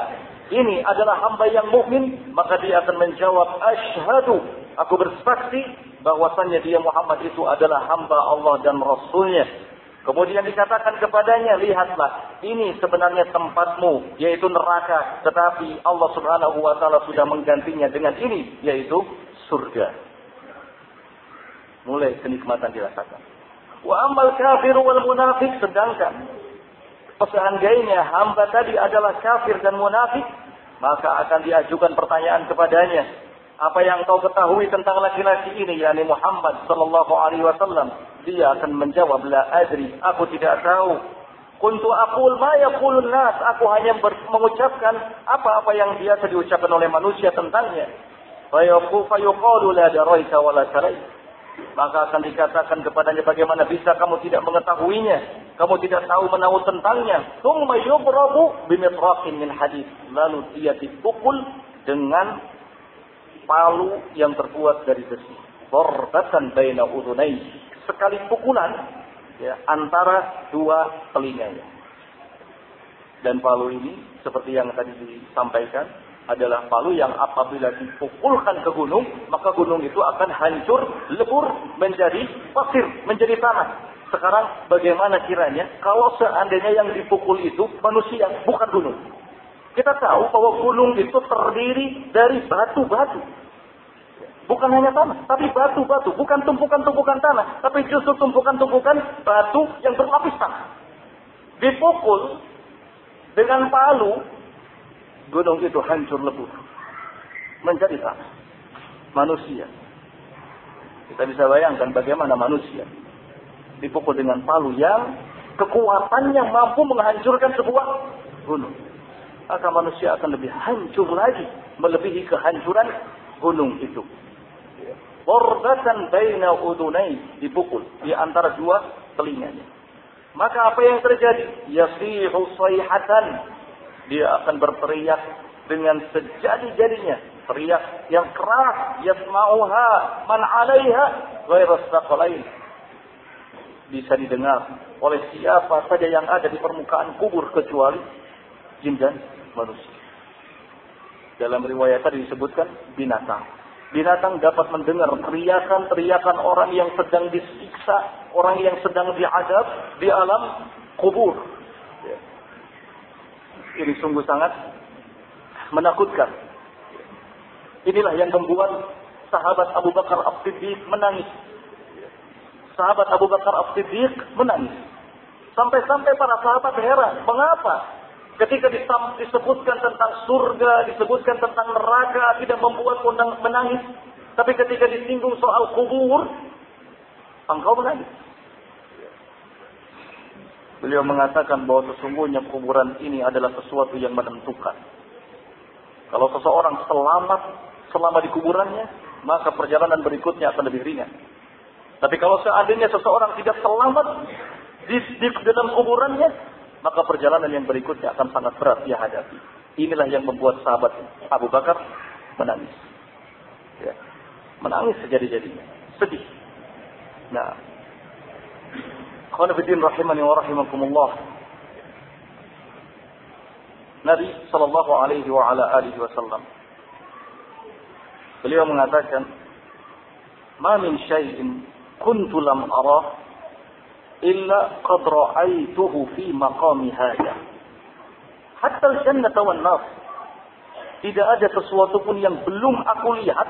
ini adalah hamba yang mukmin, maka dia akan menjawab asyhadu, aku bersaksi bahwasannya dia Muhammad itu adalah hamba Allah dan Rasulnya. Kemudian dikatakan kepadanya, lihatlah, ini sebenarnya tempatmu, yaitu neraka. Tetapi Allah subhanahu wa ta'ala sudah menggantinya dengan ini, yaitu surga. Mulai kenikmatan dirasakan. Wa amal kafir wal munafik sedangkan seandainya hamba tadi adalah kafir dan munafik, maka akan diajukan pertanyaan kepadanya. Apa yang kau ketahui tentang laki-laki ini, yakni Muhammad sallallahu alaihi wasallam? Dia akan menjawab, la adri, aku tidak tahu. Kuntu aqul ma yaqulun nas, aku hanya mengucapkan apa-apa yang biasa diucapkan oleh manusia tentangnya. Fayuqalu la daraita wa la Maka akan dikatakan kepadanya bagaimana bisa kamu tidak mengetahuinya, kamu tidak tahu menahu tentangnya. Tsumma yubrabu bimitraqin min hadis. Lalu dia dipukul dengan palu yang terbuat dari besi. Borbatan baina udunai. Sekali pukulan ya, antara dua telinganya. Dan palu ini seperti yang tadi disampaikan adalah palu yang apabila dipukulkan ke gunung, maka gunung itu akan hancur, lebur menjadi pasir, menjadi tanah. Sekarang bagaimana kiranya kalau seandainya yang dipukul itu manusia, bukan gunung. Kita tahu bahwa gunung itu terdiri dari batu-batu. Bukan hanya tanah, tapi batu-batu. Bukan tumpukan-tumpukan tanah, tapi justru tumpukan-tumpukan batu yang berlapis tanah. Dipukul dengan palu, gunung itu hancur lebur. Menjadi tanah. Manusia. Kita bisa bayangkan bagaimana manusia dipukul dengan palu yang kekuatannya mampu menghancurkan sebuah gunung. Maka manusia akan lebih hancur lagi, melebihi kehancuran gunung itu. Bordatan baina udunai dipukul di antara dua telinganya. Maka apa yang terjadi? Yasihu sayhatan. Dia akan berteriak dengan sejadi-jadinya. Teriak yang keras. Yasma'uha man alaiha lain. Bisa didengar oleh siapa saja yang ada di permukaan kubur kecuali jin dan manusia. Dalam riwayat tadi disebutkan binatang binatang dapat mendengar teriakan-teriakan orang yang sedang disiksa, orang yang sedang diadab di alam kubur. Ini sungguh sangat menakutkan. Inilah yang membuat sahabat Abu Bakar As-Siddiq menangis. Sahabat Abu Bakar As-Siddiq menangis. Sampai-sampai para sahabat heran, mengapa Ketika disebutkan tentang surga, disebutkan tentang neraka, tidak membuat undang menangis. Tapi ketika disinggung soal kubur, engkau menangis. Beliau mengatakan bahwa sesungguhnya kuburan ini adalah sesuatu yang menentukan. Kalau seseorang selamat selama di kuburannya, maka perjalanan berikutnya akan lebih ringan. Tapi kalau seandainya seseorang tidak selamat di, di dalam kuburannya, maka perjalanan yang berikutnya akan sangat berat dia hadapi. Inilah yang membuat sahabat Abu Bakar menangis. Ya. Menangis sejadi-jadinya. Sedih. Nah. Khonafidin rahimani wa rahimakumullah. Nabi sallallahu alaihi wa ala alihi wasallam. Beliau mengatakan, "Ma min syai'in kuntu lam arah illa qad ra'aituhu fi maqami hada. Hatta al-jannata wan nar. Tidak ada sesuatu pun yang belum aku lihat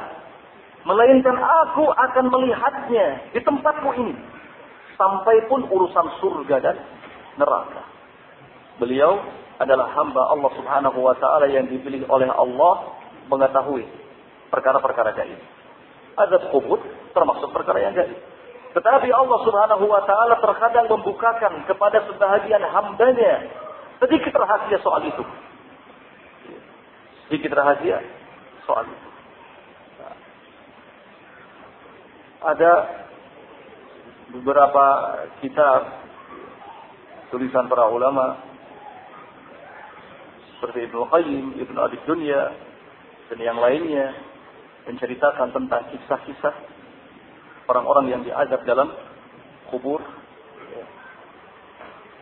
melainkan aku akan melihatnya di tempatku ini sampai pun urusan surga dan neraka. Beliau adalah hamba Allah Subhanahu wa taala yang dipilih oleh Allah mengetahui perkara-perkara gaib. Azab kubur termasuk perkara yang gaib. Tetapi Allah subhanahu wa ta'ala terkadang membukakan kepada sebahagian hambanya sedikit rahasia soal itu. Sedikit rahasia soal itu. Ada beberapa kitab tulisan para ulama seperti Ibnu Qayyim, Ibnu Abi Dunya dan yang lainnya menceritakan tentang kisah-kisah orang-orang yang diazab dalam kubur.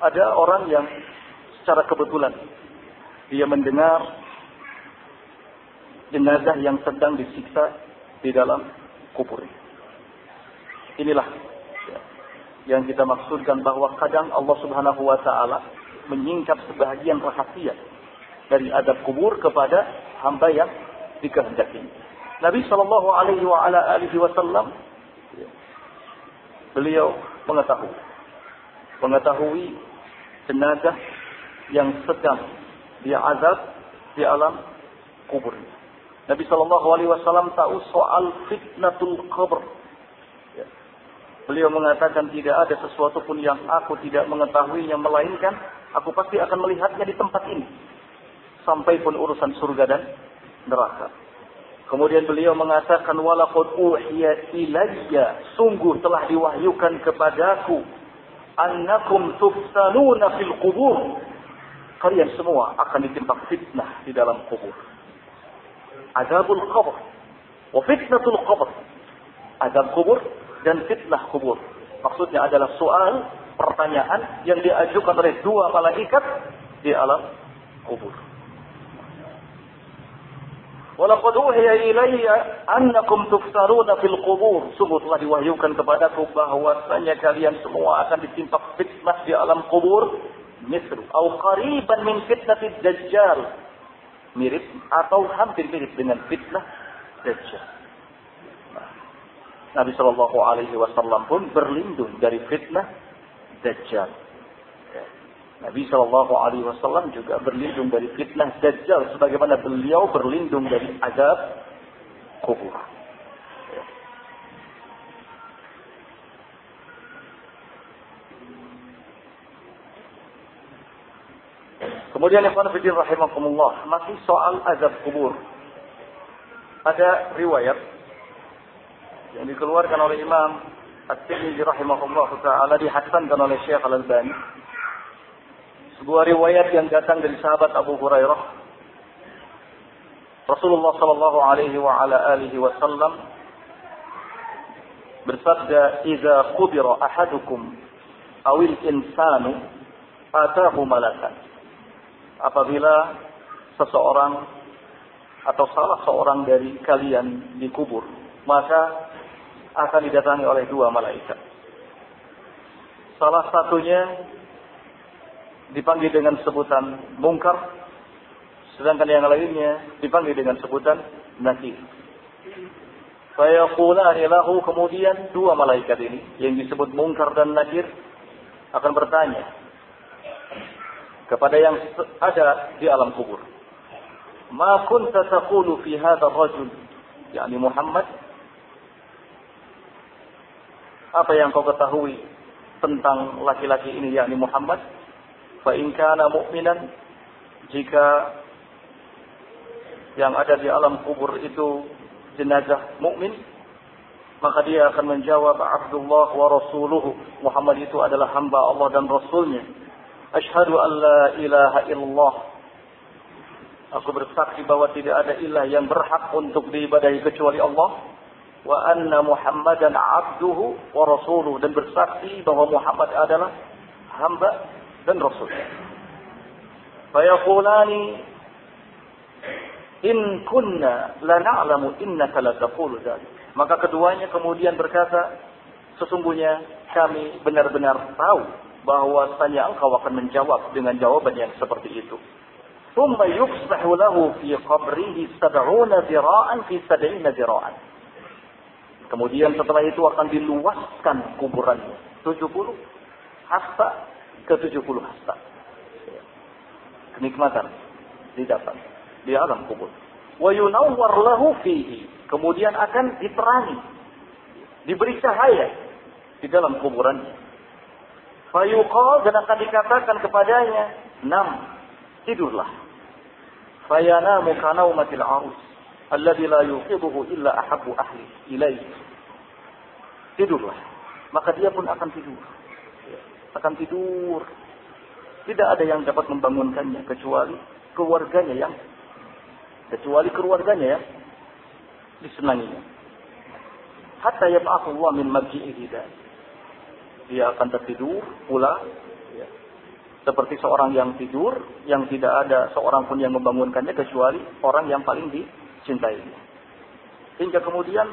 Ada orang yang secara kebetulan dia mendengar jenazah yang sedang disiksa di dalam kubur. Inilah ya, yang kita maksudkan bahwa kadang Allah Subhanahu wa taala menyingkap sebahagian rahasia dari adab kubur kepada hamba yang dikehendaki. Nabi Shallallahu alaihi wasallam beliau mengetahui mengetahui jenazah yang sedang dia azab di alam kubur. Nabi Shallallahu Alaihi Wasallam tahu soal fitnatul kubur. Ya. Beliau mengatakan tidak ada sesuatu pun yang aku tidak mengetahuinya melainkan aku pasti akan melihatnya di tempat ini. Sampai pun urusan surga dan neraka. Kemudian beliau mengatakan walaqad uhiya ilayya sungguh telah diwahyukan kepadaku annakum tuftanuna fil qubur. Kalian semua akan ditimpa fitnah di dalam kubur. Azabul qabr wa fitnatul qabr. Azab kubur dan fitnah kubur. Maksudnya adalah soal pertanyaan yang diajukan oleh dua malaikat di alam kubur Walaqad uhiya ilayya annakum tuftaruna fil qubur. Sungguh telah diwahyukan kepadaku bahwasanya kalian semua akan ditimpa fitnah di alam kubur. Misru. Atau qariban min fitnatid dajjal. Mirip atau hampir mirip dengan fitnah dajjal. Nah, Nabi Shallallahu Alaihi Wasallam pun berlindung dari fitnah dajjal. Nabi Shallallahu Alaihi Wasallam juga berlindung dari fitnah Dajjal, sebagaimana beliau berlindung dari azab kubur. Kemudian Ikhwan Fidin Rahimahumullah masih soal azab kubur. Ada riwayat yang dikeluarkan oleh Imam At-Tirmidzi rahimahullah taala dihasankan oleh Syekh Al-Albani sebuah riwayat yang datang dari sahabat Abu Hurairah. Rasulullah sallallahu alaihi wa ala alihi wasallam bersabda, "Idza qubira ahadukum awil insanu atahu malakan." Apabila seseorang atau salah seorang dari kalian dikubur, maka akan didatangi oleh dua malaikat. Salah satunya dipanggil dengan sebutan mungkar, sedangkan yang lainnya dipanggil dengan sebutan nakir. Fayaqulani kemudian dua malaikat ini yang disebut mungkar dan nakir akan bertanya kepada yang ada di alam kubur. Ma kunta taqulu fi hadha rajul? yakni Muhammad apa yang kau ketahui tentang laki-laki ini yakni Muhammad Fa'in kana mu'minan jika yang ada di alam kubur itu jenazah mukmin maka dia akan menjawab Abdullah wa rasuluhu. Muhammad itu adalah hamba Allah dan rasulnya. Ashhadu an la ilaha illallah. Aku bersaksi bahwa tidak ada ilah yang berhak untuk diibadahi kecuali Allah. Wa anna Muhammadan abduhu wa rasuluhu. Dan bersaksi bahwa Muhammad adalah hamba dan Rasul. Fayaqulani in kunna la na'lamu innaka la taqulu dzalik. Maka keduanya kemudian berkata, sesungguhnya kami benar-benar tahu bahwa tanya engkau akan menjawab dengan jawaban yang seperti itu. ثم يفسح له في قبره سبعون ذراعا في سبعين ذراعا. Kemudian setelah itu akan diluaskan kuburannya. 70 hasta ke 70 hasta. Kenikmatan didapat di alam kubur. Wa yunawwar lahu fihi. Kemudian akan diterangi. Diberi cahaya di dalam kuburan. Fayuqal dan akan dikatakan kepadanya, "Nam, tidurlah." Fayanamu kanaumatil arus alladhi la yuqiduhu illa ahabbu ahli ilaih. Tidurlah. Maka dia pun akan tidur akan tidur. Tidak ada yang dapat membangunkannya kecuali keluarganya yang kecuali keluarganya yang disenanginya. Hatta yab'athullah min marji'ihi Dia akan tertidur pula ya. seperti seorang yang tidur yang tidak ada seorang pun yang membangunkannya kecuali orang yang paling dicintainya. Hingga kemudian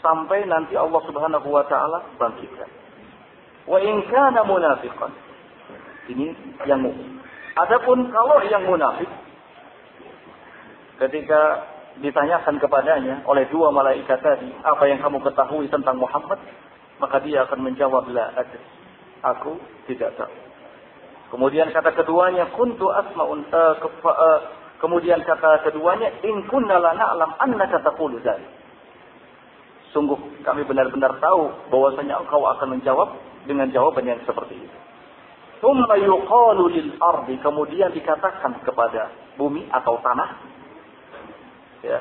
sampai nanti Allah Subhanahu wa taala bangkitkan. Wa in kana munafiqan. Ini yang mukmin. Adapun kalau yang munafik ketika ditanyakan kepadanya oleh dua malaikat tadi, apa yang kamu ketahui tentang Muhammad? Maka dia akan menjawab la adri. Aku tidak tahu. Kemudian kata keduanya, kuntu asma'un uh, ke, uh, kemudian kata keduanya, in kunna la na'lam annaka taqulu dzalik. Sungguh kami benar-benar tahu bahwasanya engkau akan menjawab dengan jawaban yang seperti itu. Thumma yuqalu lil ardi kemudian dikatakan kepada bumi atau tanah ya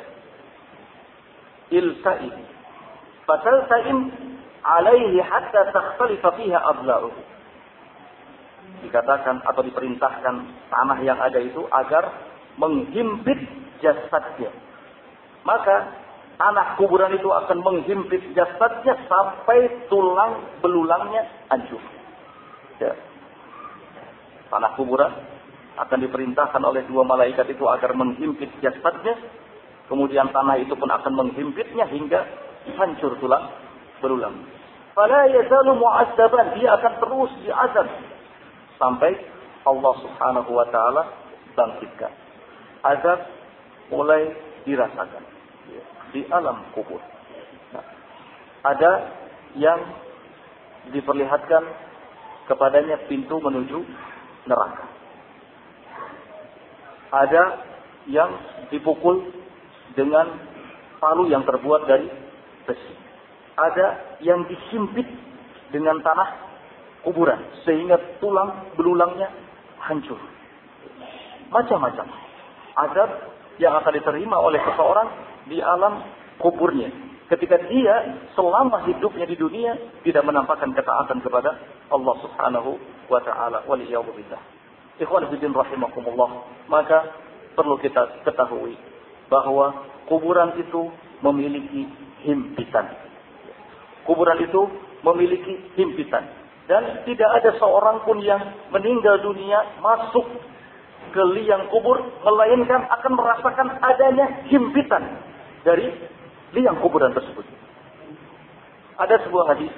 ilta'im fatalta'im alaihi hatta takhtalifa fiha adla'uhu dikatakan atau diperintahkan tanah yang ada itu agar menghimpit jasadnya. Maka tanah kuburan itu akan menghimpit jasadnya sampai tulang belulangnya hancur. Ya. Tanah kuburan akan diperintahkan oleh dua malaikat itu agar menghimpit jasadnya. Kemudian tanah itu pun akan menghimpitnya hingga hancur tulang berulang. Fala yazalu mu'azzaban. Dia akan terus diazab sampai Allah Subhanahu wa taala bangkitkan. Azab mulai dirasakan di alam kubur. Nah, ada yang diperlihatkan kepadanya pintu menuju neraka. Ada yang dipukul dengan palu yang terbuat dari besi. Ada yang disimpit dengan tanah kuburan sehingga tulang belulangnya hancur. Macam-macam azab yang akan diterima oleh seseorang di alam kuburnya. Ketika dia selama hidupnya di dunia tidak menampakkan ketaatan kepada Allah Subhanahu wa taala. Waliyadzubillah. Ikhwan fillah rahimakumullah. Maka perlu kita ketahui bahwa kuburan itu memiliki himpitan. Kuburan itu memiliki himpitan. Dan tidak ada seorang pun yang meninggal dunia masuk ke liang kubur melainkan akan merasakan adanya himpitan dari liang kuburan tersebut. Ada sebuah hadis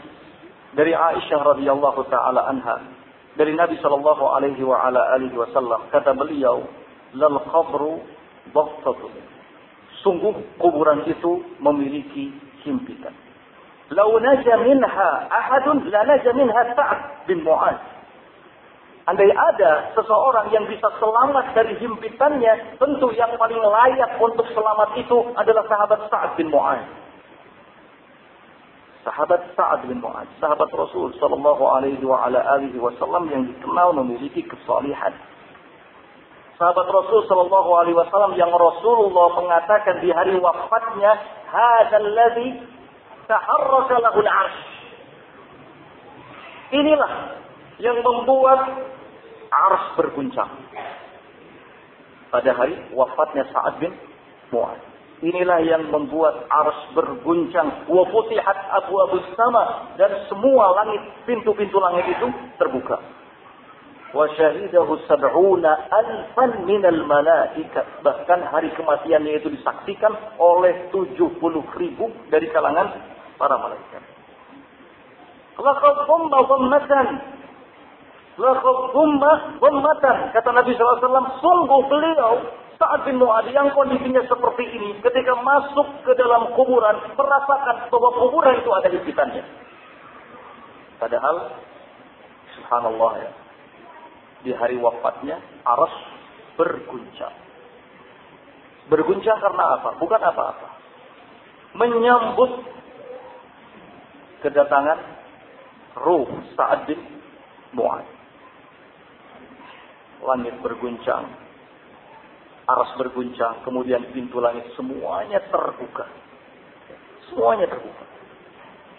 dari Aisyah radhiyallahu taala anha dari Nabi sallallahu alaihi wa ala alihi wasallam kata beliau lal qabru dhaqtatun sungguh kuburan itu memiliki himpitan Lau naja minha ahadun la naja minha Sa'ad bin Mu'ad. Andai ada seseorang yang bisa selamat dari himpitannya, tentu yang paling layak untuk selamat itu adalah sahabat Sa'ad bin Mu'ad. Sahabat Sa'ad bin Mu'ad, sahabat Rasul sallallahu alaihi wa ala alihi wasallam yang dikenal memiliki kesalihan. Sahabat Rasul sallallahu alaihi wasallam yang Rasulullah mengatakan di hari wafatnya, "Hadzal ladzi taharraka lahul arsh. Inilah yang membuat ars berguncang. Pada hari wafatnya Sa'ad bin Mu'ad. Inilah yang membuat ars berguncang. Wa futihat abu abu sama. Dan semua langit, pintu-pintu langit itu terbuka. Wa syahidahu sab'una alfan minal malaikat. Bahkan hari kematiannya itu disaksikan oleh 70 ribu dari kalangan para malaikat. Laqad dhamma. Dhammatan. Kata Nabi SAW, sungguh beliau saat bin Mu'ad yang kondisinya seperti ini, ketika masuk ke dalam kuburan, merasakan bahwa kuburan itu ada himpitannya. Padahal, subhanallah ya, di hari wafatnya, aras berguncang. Berguncang karena apa? Bukan apa-apa. Menyambut kedatangan ruh Sa'ad bin Mu'ad. Langit berguncang, aras berguncang, kemudian pintu langit semuanya terbuka. Semuanya terbuka.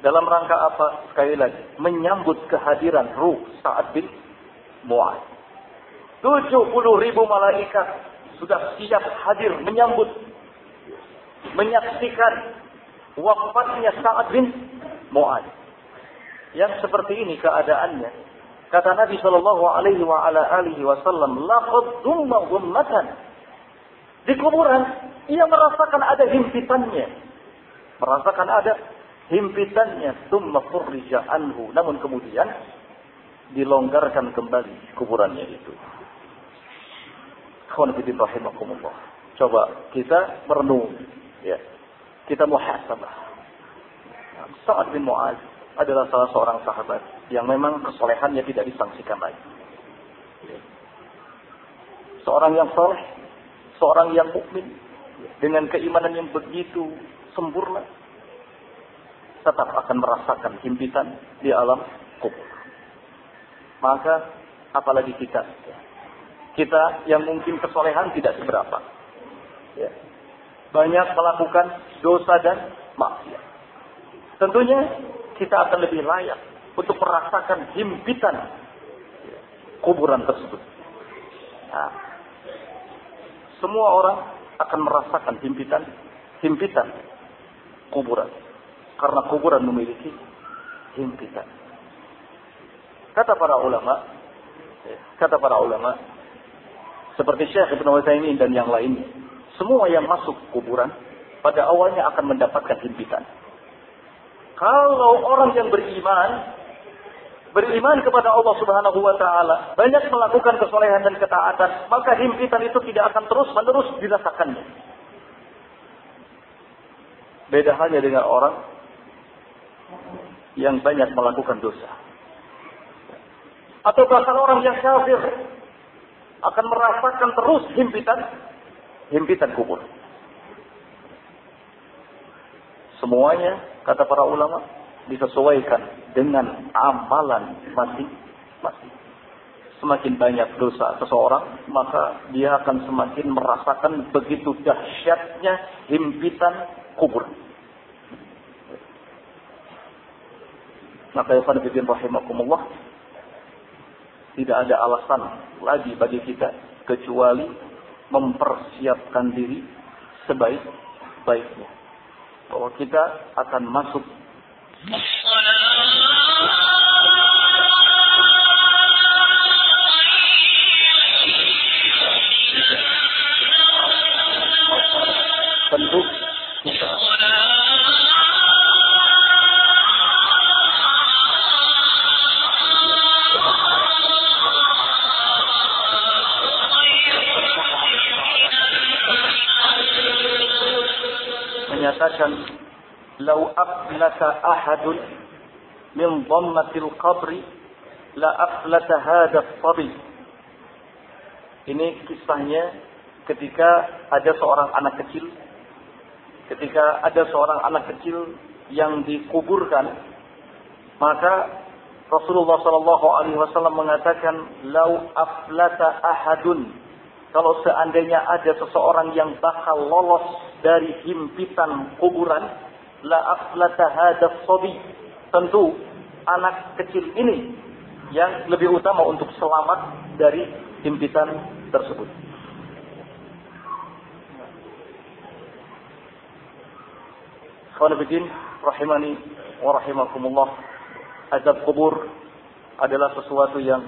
Dalam rangka apa? Sekali lagi, menyambut kehadiran ruh Sa'ad bin Mu'ad. 70 ribu malaikat sudah siap hadir menyambut, menyaksikan wafatnya Sa'ad bin Mu'ad. Yang seperti ini keadaannya. Kata Nabi Shallallahu Alaihi wa ala alihi Wasallam, laqad dumma ummatan. Di kuburan, ia merasakan ada himpitannya. Merasakan ada himpitannya. Tumma furrija anhu. Namun kemudian, dilonggarkan kembali kuburannya itu. Coba kita merenung. Ya. Kita muhasabah Sa'ad bin Mu'az adalah salah seorang sahabat yang memang kesolehannya tidak disangsikan lagi. seorang yang soleh, seorang yang mukmin dengan keimanan yang begitu sempurna, tetap akan merasakan himpitan di alam kubur. Maka apalagi kita, kita yang mungkin kesolehan tidak seberapa, ya. banyak melakukan dosa dan maksiat. Tentunya kita akan lebih layak untuk merasakan himpitan kuburan tersebut. Nah, semua orang akan merasakan himpitan himpitan kuburan karena kuburan memiliki himpitan. Kata para ulama, kata para ulama, seperti Syekh Ibn Utsaimin dan yang lainnya, semua yang masuk kuburan pada awalnya akan mendapatkan himpitan. Kalau orang yang beriman beriman kepada Allah Subhanahu wa taala, banyak melakukan kesolehan dan ketaatan, maka himpitan itu tidak akan terus-menerus dirasakannya. Beda halnya dengan orang yang banyak melakukan dosa. Atau bahkan orang yang kafir akan merasakan terus himpitan himpitan kubur. Semuanya kata para ulama disesuaikan dengan amalan masing-masing. Semakin banyak dosa seseorang, maka dia akan semakin merasakan begitu dahsyatnya himpitan kubur. Maka ya Fadbidin rahimakumullah, tidak ada alasan lagi bagi kita kecuali mempersiapkan diri sebaik-baiknya. Bahwa kita akan masuk menyatakan lau aflata ahadun min dhammatil qabri la aflata hadha sabi ini kisahnya ketika ada seorang anak kecil ketika ada seorang anak kecil yang dikuburkan maka Rasulullah Shallallahu Alaihi Wasallam mengatakan lau aflata ahadun kalau seandainya ada seseorang yang bakal lolos dari himpitan kuburan la aflata sobi. Tentu anak kecil ini yang lebih utama untuk selamat dari himpitan tersebut. Khawanabiddin rahimani wa rahimakumullah. Azab kubur adalah sesuatu yang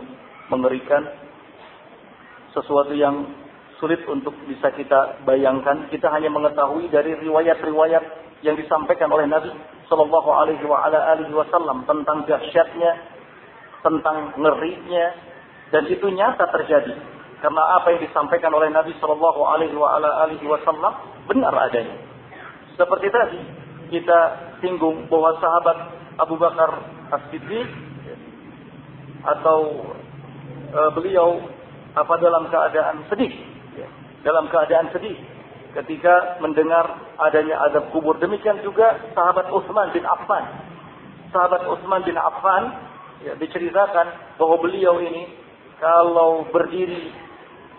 mengerikan, sesuatu yang sulit untuk bisa kita bayangkan. Kita hanya mengetahui dari riwayat-riwayat yang disampaikan oleh Nabi Shallallahu Alaihi Wasallam tentang dahsyatnya, tentang ngerinya, dan itu nyata terjadi. Karena apa yang disampaikan oleh Nabi Shallallahu Alaihi Wasallam benar adanya. Seperti tadi kita singgung bahwa sahabat Abu Bakar As-Siddiq atau e, beliau apa dalam keadaan sedih, dalam keadaan sedih ketika mendengar adanya azab kubur. Demikian juga sahabat Utsman bin Affan. Sahabat Utsman bin Affan ya, diceritakan bahwa beliau ini kalau berdiri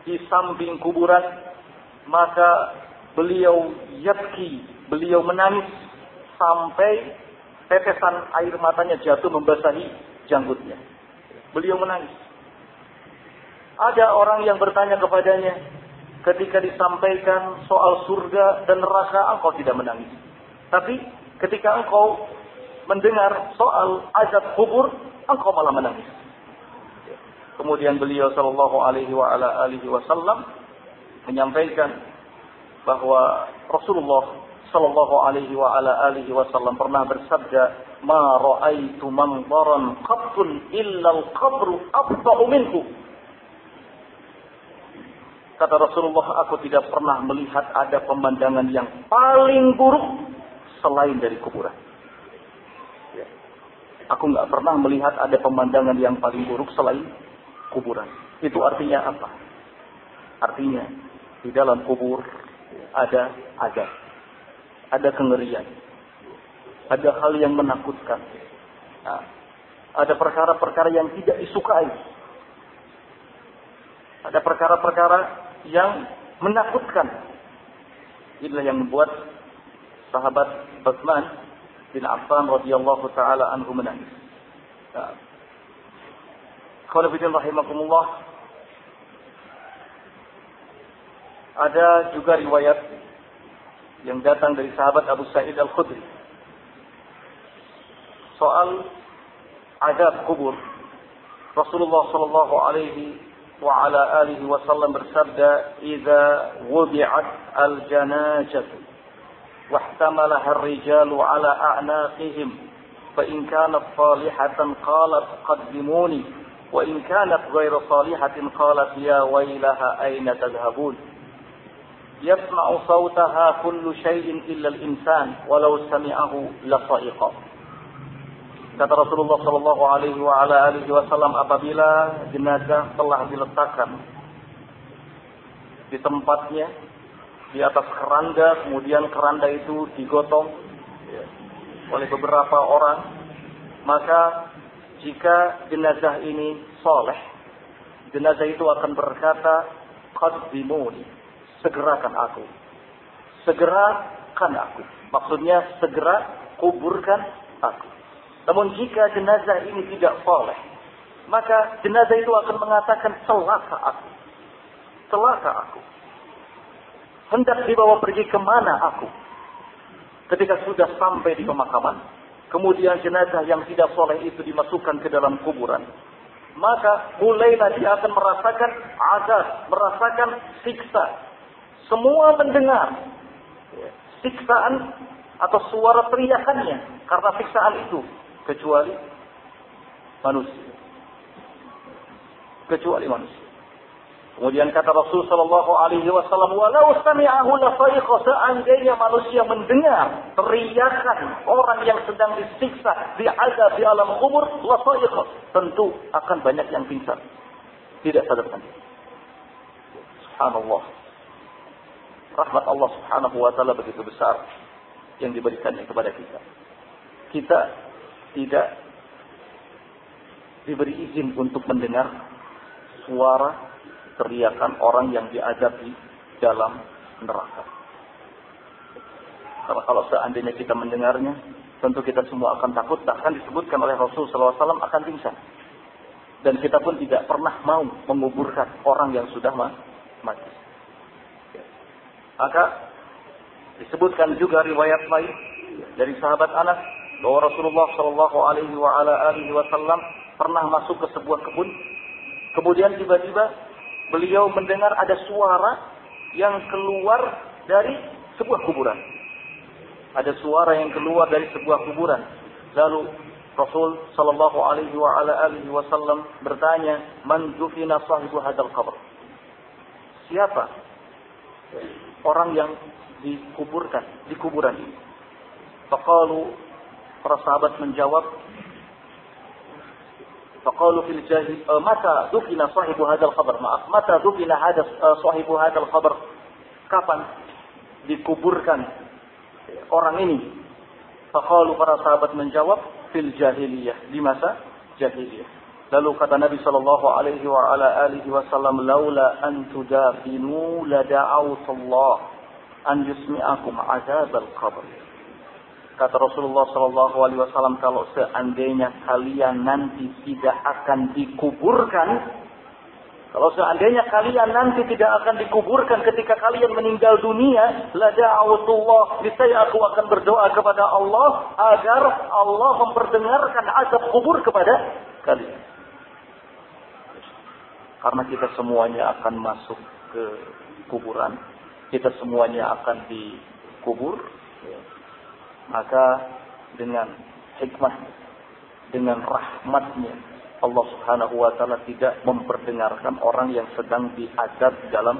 di samping kuburan maka beliau yatki, beliau menangis sampai tetesan air matanya jatuh membasahi janggutnya. Beliau menangis. Ada orang yang bertanya kepadanya, ketika disampaikan soal surga dan neraka engkau tidak menangis. Tapi ketika engkau mendengar soal azab kubur, engkau malah menangis. Kemudian beliau Shallallahu Alaihi Wasallam menyampaikan bahwa Rasulullah Shallallahu Alaihi Wasallam pernah bersabda, "Ma ra'aitu manzaran qattun illa al-qabru minhu." Kata Rasulullah, aku tidak pernah melihat ada pemandangan yang paling buruk selain dari kuburan. Ya. Aku nggak pernah melihat ada pemandangan yang paling buruk selain kuburan. Itu artinya apa? Artinya, di dalam kubur ada ada ada kengerian. Ada hal yang menakutkan. Nah, ada perkara-perkara yang tidak disukai. Ada perkara-perkara yang menakutkan. Inilah yang membuat sahabat Utsman bin Affan radhiyallahu taala anhu menangis. Nah, kalau rahimakumullah ada juga riwayat yang datang dari sahabat Abu Sa'id Al-Khudri soal adab kubur. Rasulullah sallallahu alaihi وعلى آله وسلم بالسبدة إذا وضعت الجناجة. واحتملها الرجال على أعناقهم. فإن كانت صالحة قالت قدموني. وإن كانت غير صالحة قالت يا ويلها أين تذهبون. يسمع صوتها كل شيء إلا الإنسان ولو سمعه لصائقه Kata Rasulullah Shallallahu Alaihi Wasallam apabila jenazah telah diletakkan di tempatnya di atas keranda, kemudian keranda itu digotong oleh beberapa orang, maka jika jenazah ini soleh, jenazah itu akan berkata, Qadimuni, segerakan aku. Segerakan aku. Maksudnya segera kuburkan aku. Namun jika jenazah ini tidak soleh, maka jenazah itu akan mengatakan celaka aku. Celaka aku. Hendak dibawa pergi ke mana aku? Ketika sudah sampai di pemakaman, kemudian jenazah yang tidak soleh itu dimasukkan ke dalam kuburan. Maka mulailah dia akan merasakan azab, merasakan siksa. Semua mendengar siksaan atau suara teriakannya karena siksaan itu kecuali manusia. Kecuali manusia. Kemudian kata Rasul Shallallahu Alaihi Wasallam, walau sami'ahu seandainya manusia mendengar teriakan orang yang sedang disiksa, diazab di alam kubur, lafaiqah tentu akan banyak yang pingsan, tidak sadarkan. Subhanallah. Rahmat Allah Subhanahu Wa Taala begitu besar yang diberikannya kepada kita. Kita tidak diberi izin untuk mendengar suara teriakan orang yang diazab di dalam neraka. Karena kalau seandainya kita mendengarnya, tentu kita semua akan takut. Bahkan disebutkan oleh Rasul SAW akan pingsan. Dan kita pun tidak pernah mau menguburkan orang yang sudah mati. Maka disebutkan juga riwayat lain dari sahabat Anas bahwa Rasulullah Shallallahu Alaihi Wasallam pernah masuk ke sebuah kebun, kemudian tiba-tiba beliau mendengar ada suara yang keluar dari sebuah kuburan. Ada suara yang keluar dari sebuah kuburan. Lalu Rasul sallallahu alaihi wasallam bertanya, "Man dufina sahibu hadzal qabr?" Siapa orang yang dikuburkan di kuburan ini? Faqalu para sahabat menjawab, فقالوا في الجاهل متى دفن صاحب هذا الخبر maaf mata dufina hada sahibu hadzal khabar kapan dikuburkan orang ini faqalu para sahabat menjawab fil jahiliyah di masa jahiliyah lalu kata Nabi sallallahu alaihi wa ala alihi wasallam laula an tudafinu la da'awtullah an yusmi'akum azabal qabr Kata Rasulullah Shallallahu Alaihi Wasallam kalau seandainya kalian nanti tidak akan dikuburkan, kalau seandainya kalian nanti tidak akan dikuburkan ketika kalian meninggal dunia, la da'awatullah, niscaya aku akan berdoa kepada Allah agar Allah memperdengarkan azab kubur kepada kalian. Karena kita semuanya akan masuk ke kuburan, kita semuanya akan dikubur, maka dengan hikmah, dengan rahmatnya, Allah subhanahu wa ta'ala tidak memperdengarkan orang yang sedang diadab dalam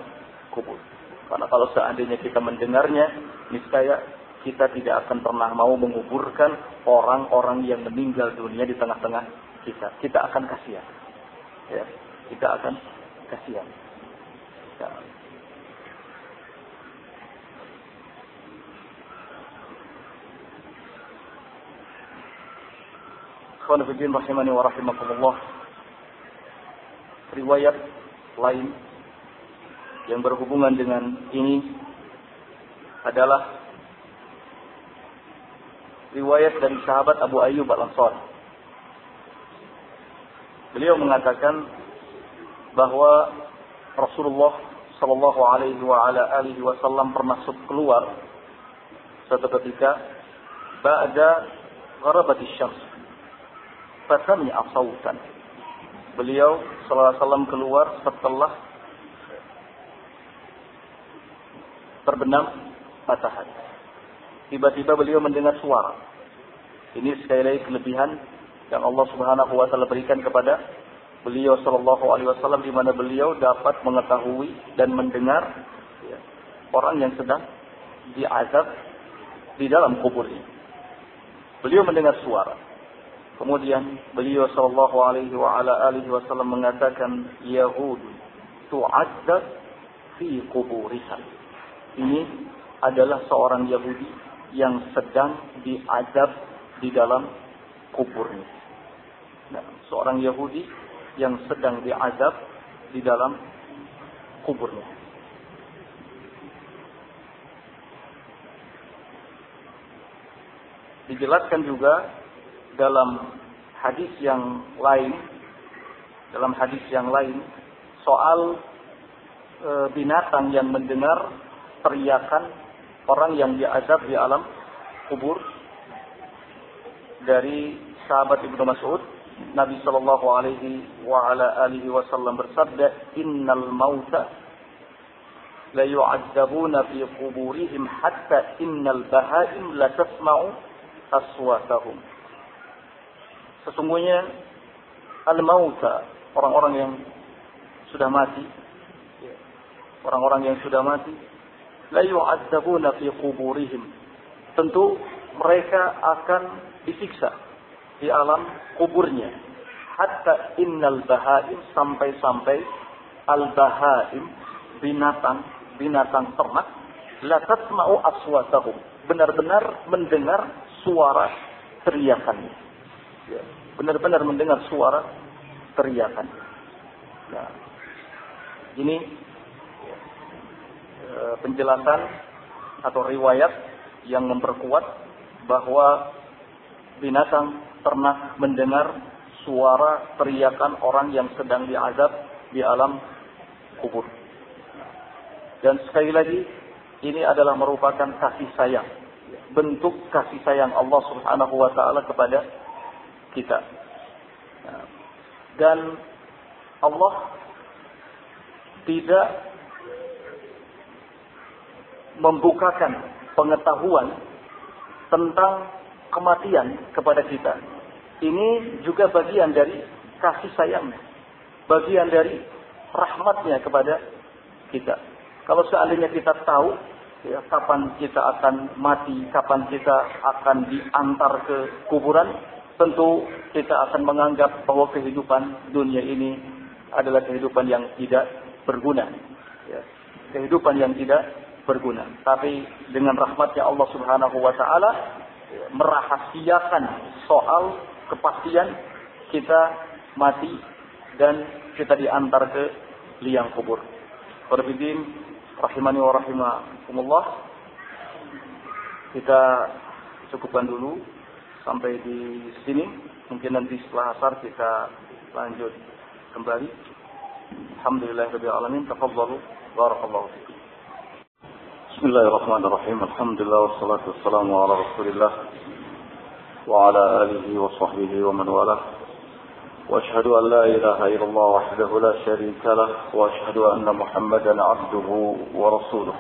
kubur. Karena kalau seandainya kita mendengarnya, niscaya kita tidak akan pernah mau menguburkan orang-orang yang meninggal dunia di tengah-tengah kita. Kita akan kasihan. Ya, kita akan kasihan. Ya. Khawanafiddin rahimani wa rahimakumullah. Riwayat lain yang berhubungan dengan ini adalah riwayat dari sahabat Abu Ayyub Al-Ansari. Beliau mengatakan bahwa Rasulullah Shallallahu Alaihi wa ala alihi Wasallam pernah keluar suatu ketika ba'da gharabatis syams fasami'a sautan beliau Sallallahu Alaihi keluar setelah terbenam matahari tiba-tiba beliau mendengar suara ini sekali lagi kelebihan yang Allah Subhanahu wa taala berikan kepada beliau sallallahu alaihi wasallam di mana beliau dapat mengetahui dan mendengar ya, orang yang sedang diazab di dalam kuburnya. Beliau mendengar suara. Kemudian beliau sallallahu alaihi wa ala alihi wasallam mengatakan Yahud tu'adzab fi kuburiha. Ini adalah seorang Yahudi yang sedang diazab di dalam kuburnya. Nah, seorang Yahudi yang sedang diazab di dalam kuburnya. Dijelaskan juga dalam hadis yang lain, dalam hadis yang lain soal e, binatang yang mendengar teriakan orang yang diazab di alam kubur dari sahabat Ibnu Mas'ud Nabi Shallallahu Alaihi wa ala alihi Wasallam bersabda, Innal mauta la yu'adzabuna fi quburihim hatta innal bahaim la tasma'u aswatahum. Sesungguhnya al-mauta, orang-orang yang sudah mati, orang-orang yang sudah mati, la yu'adzabuna fi quburihim. Tentu mereka akan disiksa di alam kuburnya. Hatta innal bahaim sampai-sampai al bahaim binatang binatang ternak la tasma'u aswatahum benar-benar mendengar suara teriakannya. Ya, benar-benar mendengar suara teriakan. Nah, ini e, penjelasan atau riwayat yang memperkuat bahwa binatang pernah mendengar suara teriakan orang yang sedang diazab di alam kubur. Dan sekali lagi, ini adalah merupakan kasih sayang. Bentuk kasih sayang Allah subhanahu wa ta'ala kepada kita. Dan Allah tidak membukakan pengetahuan tentang kematian kepada kita ini juga bagian dari kasih sayangnya. Bagian dari rahmatnya kepada kita. Kalau seandainya kita tahu ya, kapan kita akan mati, kapan kita akan diantar ke kuburan, tentu kita akan menganggap bahwa kehidupan dunia ini adalah kehidupan yang tidak berguna. Ya, kehidupan yang tidak berguna. Tapi dengan rahmatnya Allah Subhanahu wa taala merahasiakan soal kepastian kita mati dan kita diantar ke liang kubur. Berbidin rahimani wa rahimakumullah. Kita cukupkan dulu sampai di sini. Mungkin nanti setelah asar kita lanjut kembali. Alhamdulillah rabbil alamin. Tafadhalu barakallahu fikum. Bismillahirrahmanirrahim. Alhamdulillah wassalatu wassalamu ala Rasulillah وعلى آله وصحبه ومن والاه وأشهد أن لا إله إلا الله وحده لا شريك له وأشهد أن محمدا عبده ورسوله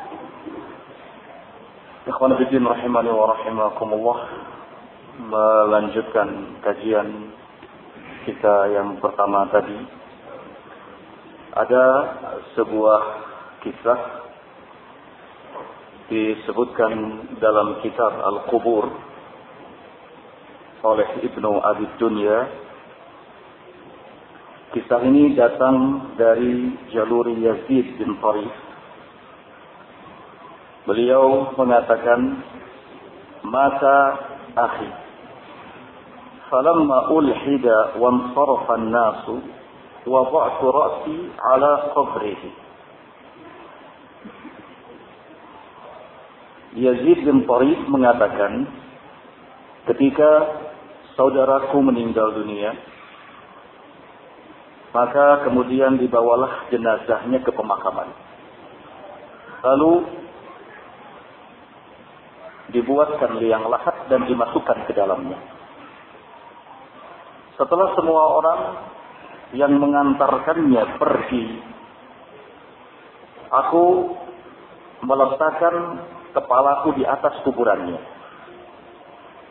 Ikhwan Bidin rahimani wa rahimakumullah melanjutkan kajian kita yang pertama tadi ada sebuah kisah disebutkan dalam kitab Al-Qubur oleh Ibnu Abi Dunya Kisah ini datang dari jalur Yazid bin Tariq. Beliau mengatakan, Mata akhi. Ulhida wa ansarafa nasu wada'tu ra'si ala qabrihi. Yazid bin Tariq mengatakan, ketika saudaraku meninggal dunia, maka kemudian dibawalah jenazahnya ke pemakaman. Lalu dibuatkan liang lahat dan dimasukkan ke dalamnya. Setelah semua orang yang mengantarkannya pergi, aku meletakkan kepalaku di atas kuburannya.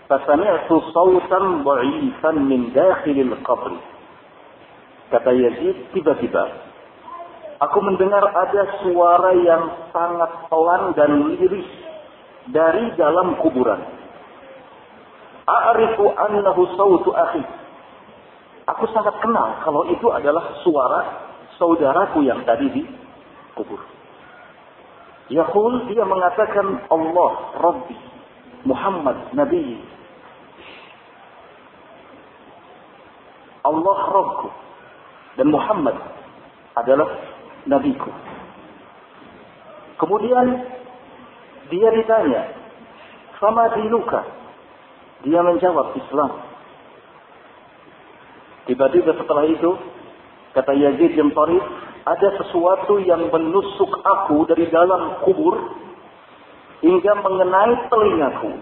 Fasami'tu sautan dhaifan min dakhilil qabri Kata Yazid, tiba-tiba aku mendengar ada suara yang sangat pelan dan lirih dari dalam kuburan. A'rifu annahu sautu akhi. Aku sangat kenal kalau itu adalah suara saudaraku yang tadi di kubur. Yaqul dia mengatakan Allah Rabbi Muhammad Nabi Allah Rabbku dan Muhammad adalah nabiku. Kemudian dia ditanya, "Sama dinuka?" Dia menjawab Islam. Tiba-tiba setelah itu, kata Yazid bin ada sesuatu yang menusuk aku dari dalam kubur hingga mengenai telingaku.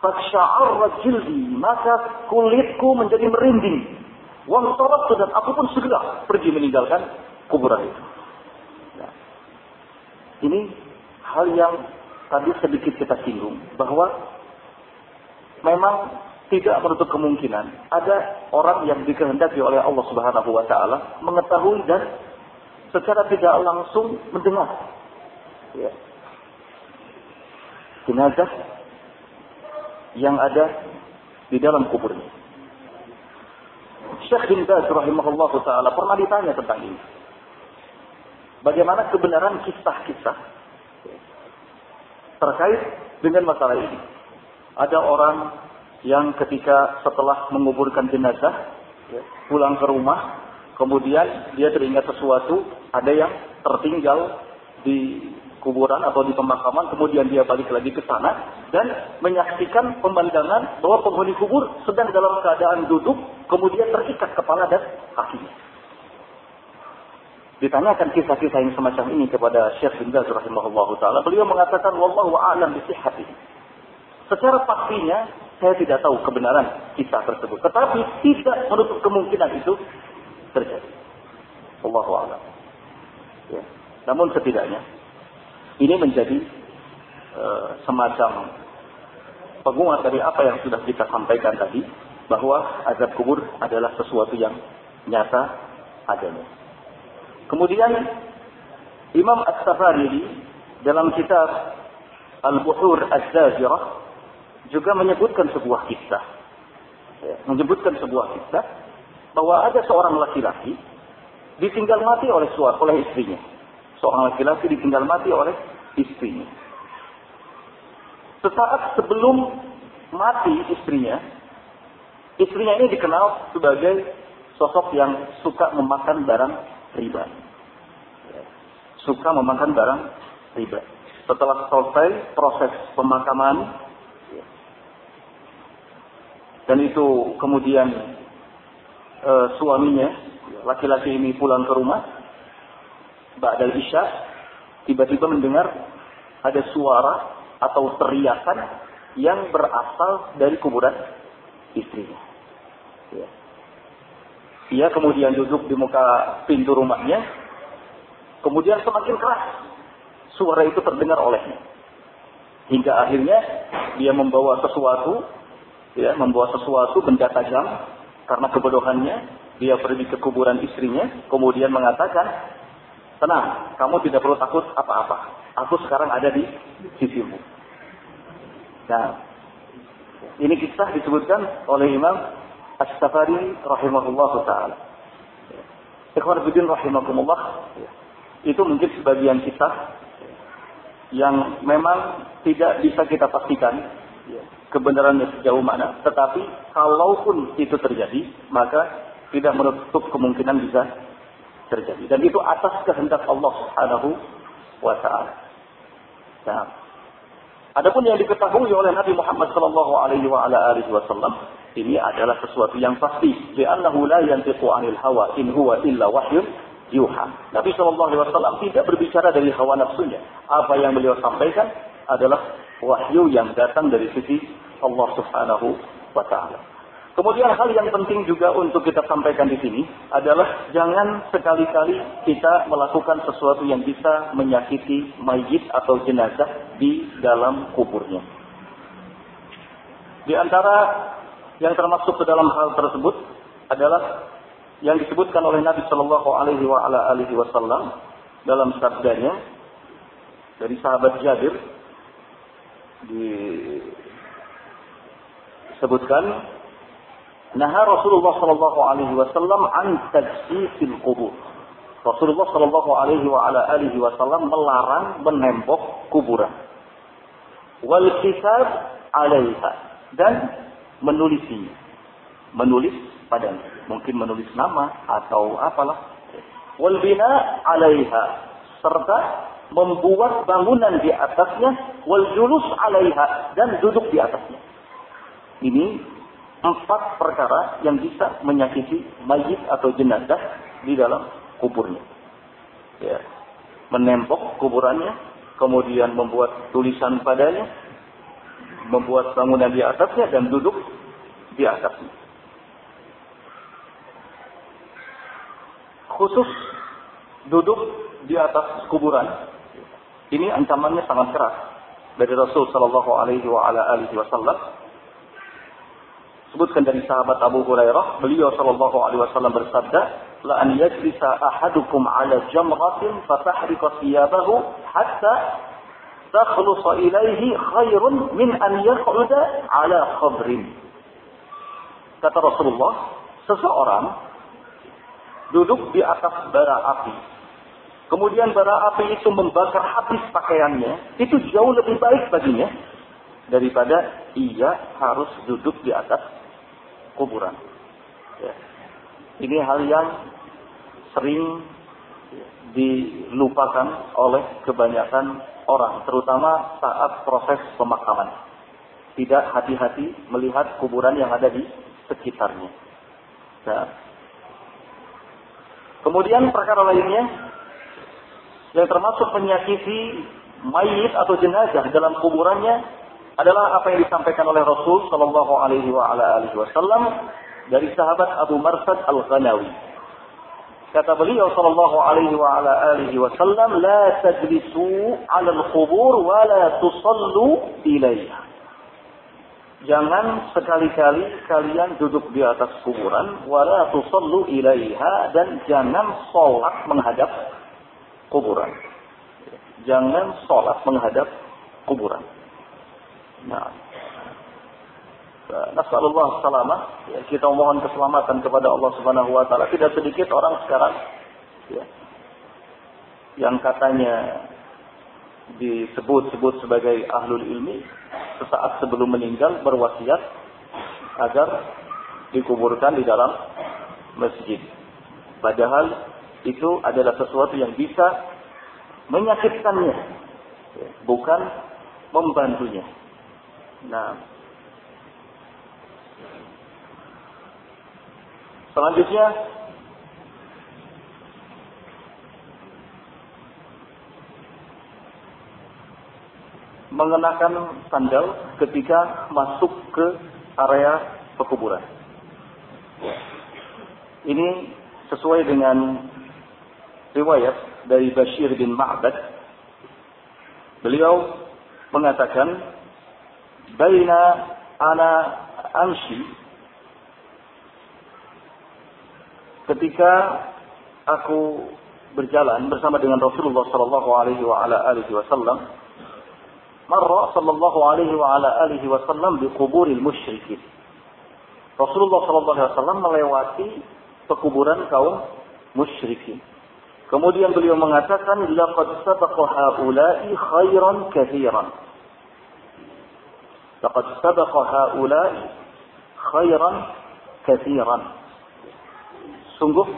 Faksya'arra jildi, maka kulitku menjadi merinding. Wang dan aku pun segera pergi meninggalkan kuburan itu. Nah, ini hal yang tadi sedikit kita singgung bahwa memang tidak menutup kemungkinan ada orang yang dikehendaki oleh Allah Subhanahu wa taala mengetahui dan secara tidak langsung mendengar ya. jenazah yang ada di dalam kuburnya. Syekh bin Baz rahimahullah ta'ala pernah ditanya tentang ini. Bagaimana kebenaran kisah-kisah terkait dengan masalah ini. Ada orang yang ketika setelah menguburkan jenazah, pulang ke rumah, kemudian dia teringat sesuatu, ada yang tertinggal di kuburan atau di pemakaman, kemudian dia balik lagi ke sana dan menyaksikan pemandangan bahwa penghuni kubur sedang dalam keadaan duduk, kemudian terikat kepala dan kakinya. Ditanyakan kisah-kisah yang semacam ini kepada Syekh bin Baz rahimahullah taala, beliau mengatakan wallahu a'lam bi Secara pastinya saya tidak tahu kebenaran kisah tersebut, tetapi tidak menutup kemungkinan itu terjadi. Wallahu a'lam. Ya. Namun setidaknya ini menjadi uh, semacam penguat dari apa yang sudah kita sampaikan tadi bahwa azab kubur adalah sesuatu yang nyata adanya. Kemudian Imam As-Safari dalam kitab Al-Buhur Az-Zajirah juga menyebutkan sebuah kisah. Ya, menyebutkan sebuah kisah bahwa ada seorang laki-laki ditinggal mati oleh suami oleh istrinya seorang laki-laki ditinggal mati oleh istrinya. Sesaat sebelum mati istrinya, istrinya ini dikenal sebagai sosok yang suka memakan barang riba. Suka memakan barang riba. Setelah selesai proses pemakaman, dan itu kemudian e, suaminya, laki-laki ini pulang ke rumah, Ba'dal Isya, tiba-tiba mendengar ada suara atau teriakan yang berasal dari kuburan istrinya. Ya. Ia kemudian duduk di muka pintu rumahnya, kemudian semakin keras suara itu terdengar olehnya. Hingga akhirnya dia membawa sesuatu, ya, membawa sesuatu benda tajam karena kebodohannya, dia pergi ke kuburan istrinya, kemudian mengatakan, Tenang, kamu tidak perlu takut apa-apa. Aku sekarang ada di sisimu. Nah, ini kisah disebutkan oleh Imam As-Safari rahimahullah ta'ala. Ikhwan bidin rahimakumullah. Itu mungkin sebagian kita yang memang tidak bisa kita pastikan kebenarannya sejauh mana. Tetapi kalaupun itu terjadi, maka tidak menutup kemungkinan bisa terjadi. Dan itu atas kehendak Allah Subhanahu wa taala. Nah, adapun yang diketahui oleh Nabi Muhammad sallallahu alaihi wasallam ini adalah sesuatu yang pasti. Li'annahu la yantiqu 'anil hawa in huwa illa wahyun yuha. Nabi Shallallahu alaihi wasallam tidak berbicara dari hawa nafsunya. Apa yang beliau sampaikan adalah wahyu yang datang dari sisi Allah Subhanahu wa taala. Kemudian hal yang penting juga untuk kita sampaikan di sini adalah jangan sekali-kali kita melakukan sesuatu yang bisa menyakiti mayit atau jenazah di dalam kuburnya. Di antara yang termasuk ke dalam hal tersebut adalah yang disebutkan oleh Nabi Shallallahu Alaihi Wasallam dalam sabdanya dari sahabat Jabir disebutkan Nah Rasulullah Shallallahu Alaihi Wasallam an tajsisil kubur. Rasulullah Shallallahu Alaihi Wasallam melarang menembok kuburan. Wal kitab alaiha dan menulisinya. Menulis padanya. Mungkin menulis nama atau apalah. Wal bina alaiha. Serta membuat bangunan di atasnya. Wal julus alaiha. Dan duduk di atasnya. Ini empat perkara yang bisa menyakiti mayit atau jenazah di dalam kuburnya. Ya. Menempok kuburannya, kemudian membuat tulisan padanya, membuat bangunan di atasnya dan duduk di atasnya. Khusus duduk di atas kuburan. Ini ancamannya sangat keras dari Rasul Shallallahu Alaihi Wasallam. Sebutkan dari sahabat Abu Hurairah, beliau Shallallahu Alaihi Wasallam bersabda, "La an yajlisa ahadukum ala jamratin fatahriqa thiyabahu hatta تخلص إليه خير من أن يقعد على قبر kata Rasulullah seseorang duduk di atas bara api kemudian bara api itu membakar habis pakaiannya itu jauh lebih baik baginya daripada ia harus duduk di atas kuburan ya. ini hal yang sering dilupakan oleh kebanyakan orang, terutama saat proses pemakaman. Tidak hati-hati melihat kuburan yang ada di sekitarnya. Nah. Kemudian perkara lainnya yang termasuk penyakiti mayit atau jenazah dalam kuburannya adalah apa yang disampaikan oleh Rasul Shallallahu Alaihi Wasallam dari sahabat Abu Marsad Al Ghanawi Kata beliau sallallahu alaihi wasallam, "La tajlisu 'ala al-qubur wa la tusallu ilaiha." Jangan sekali-kali kalian duduk di atas kuburan, wala tusallu ilaiha dan jangan sholat menghadap kuburan. Jangan sholat menghadap kuburan. Nah, Nasallallahu salamah. Ya, kita mohon keselamatan kepada Allah Subhanahu wa taala. Tidak sedikit orang sekarang ya, yang katanya disebut-sebut sebagai ahlul ilmi sesaat sebelum meninggal berwasiat agar dikuburkan di dalam masjid. Padahal itu adalah sesuatu yang bisa menyakitkannya, ya, bukan membantunya. Nah, Selanjutnya mengenakan sandal ketika masuk ke area pekuburan. Ini sesuai dengan riwayat dari Bashir bin Ma'bad. Beliau mengatakan, "Baina ana amshi ketika aku berjalan bersama dengan Rasulullah sallallahu alaihi wa ala alihi wasallam marra sallallahu alaihi wa ala alihi wasallam di kuburil musyrikin Rasulullah sallallahu alaihi wasallam melewati pekuburan kaum musyrikin. Kemudian beliau mengatakan laqad sabaqa haula'i khairan katsiran. Laqad sabaqa haula'i khairan katsiran. Sungguh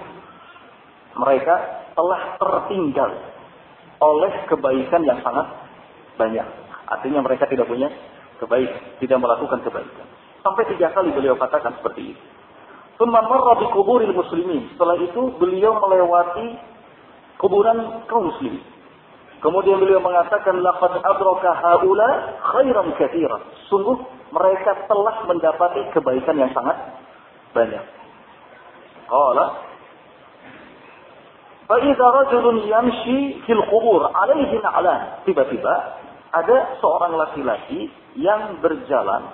mereka telah tertinggal oleh kebaikan yang sangat banyak. Artinya mereka tidak punya kebaikan, tidak melakukan kebaikan. Sampai tiga kali beliau katakan seperti itu. Thumma marra bi kuburil muslimin. Setelah itu beliau melewati kuburan kaum muslimin. Kemudian beliau mengatakan laqad adraka haula khairan katsira. Sungguh mereka telah mendapati kebaikan yang sangat banyak. Qala Fa idza rajulun yamshi fil qubur alaihi na'lan. Tiba-tiba ada seorang laki-laki yang berjalan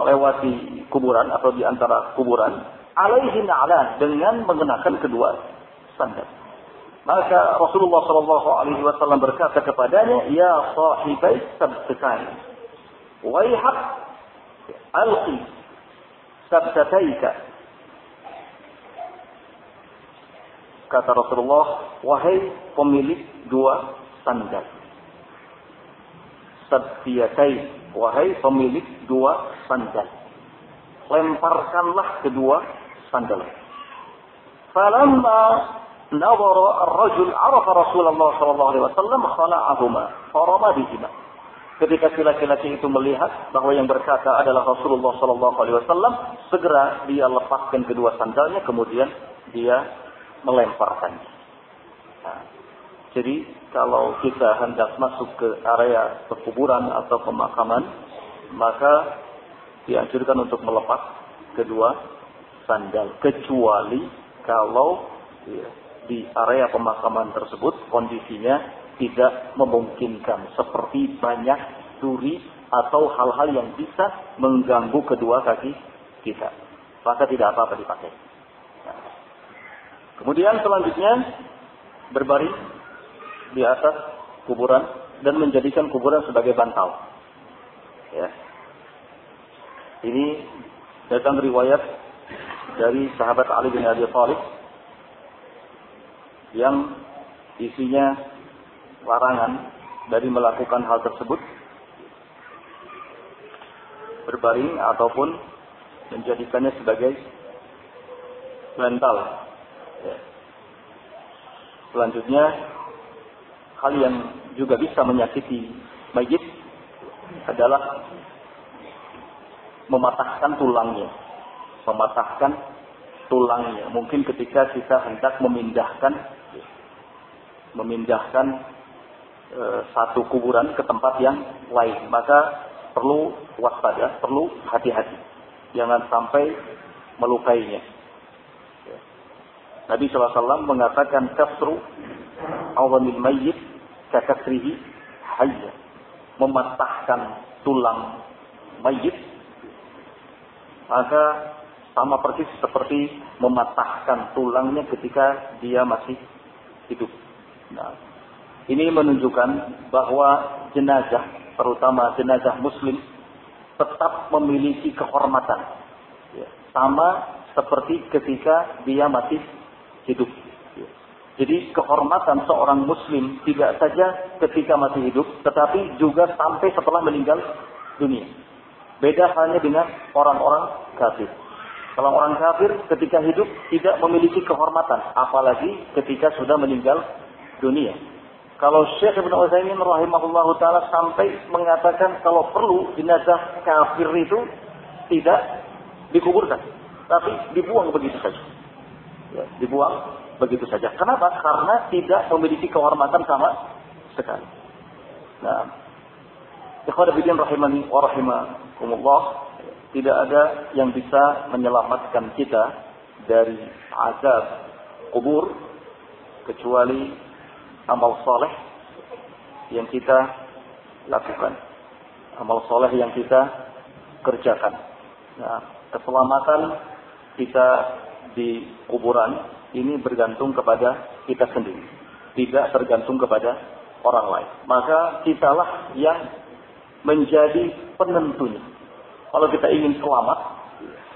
melewati kuburan atau di antara kuburan alaihi na'lan dengan mengenakan kedua sandal. Maka Rasulullah Shallallahu Alaihi Wasallam berkata kepadanya, Ya sahibai sabtatain, wayhak alqi sabtataika. Kata Rasulullah, wahai pemilik dua sandal. Sabtiyatai wahai pemilik dua sandal. Lemparkanlah kedua sandal. Falamma nawara ar-rajul arafa Rasulullah sallallahu alaihi wasallam khala'ahuma farama bihima. Ketika si laki-laki itu melihat bahwa yang berkata adalah Rasulullah sallallahu alaihi wasallam, segera dia lepaskan kedua sandalnya kemudian dia melemparkannya. Nah, jadi kalau kita hendak masuk ke area pekuburan atau pemakaman, maka dianjurkan untuk melepas kedua sandal. Kecuali kalau ya, di area pemakaman tersebut kondisinya tidak memungkinkan. Seperti banyak duri atau hal-hal yang bisa mengganggu kedua kaki kita. Maka tidak apa-apa dipakai. Kemudian selanjutnya berbaring di atas kuburan dan menjadikan kuburan sebagai bantal. Ya. Ini datang riwayat dari sahabat Ali bin Abi Thalib yang isinya larangan dari melakukan hal tersebut berbaring ataupun menjadikannya sebagai bantal. Ya. Selanjutnya hal yang juga bisa menyakiti mayit adalah mematahkan tulangnya. Mematahkan tulangnya. Mungkin ketika kita hendak memindahkan memindahkan e, satu kuburan ke tempat yang lain, maka perlu waspada, perlu hati-hati. Jangan sampai melukainya. Nabi SAW mengatakan kasru awamil mayyit kakasrihi hayya mematahkan tulang mayit maka sama persis seperti mematahkan tulangnya ketika dia masih hidup. Nah, ini menunjukkan bahwa jenazah, terutama jenazah muslim, tetap memiliki kehormatan. Ya, sama seperti ketika dia masih hidup. Jadi kehormatan seorang muslim tidak saja ketika masih hidup, tetapi juga sampai setelah meninggal dunia. Beda halnya dengan orang-orang kafir. Kalau orang kafir ketika hidup tidak memiliki kehormatan, apalagi ketika sudah meninggal dunia. Kalau Syekh Ibn Utsaimin rahimahullah taala sampai mengatakan kalau perlu jenazah kafir itu tidak dikuburkan, tapi dibuang begitu saja. Ya, dibuang begitu saja. Kenapa? Karena tidak memiliki kehormatan sama sekali. Nah, ikhwan rahimani wa rahimakumullah, tidak ada yang bisa menyelamatkan kita dari azab kubur kecuali amal soleh yang kita lakukan. Amal soleh yang kita kerjakan. Nah, keselamatan kita di kuburan ini bergantung kepada kita sendiri. Tidak tergantung kepada orang lain. Maka kitalah yang menjadi penentunya. Kalau kita ingin selamat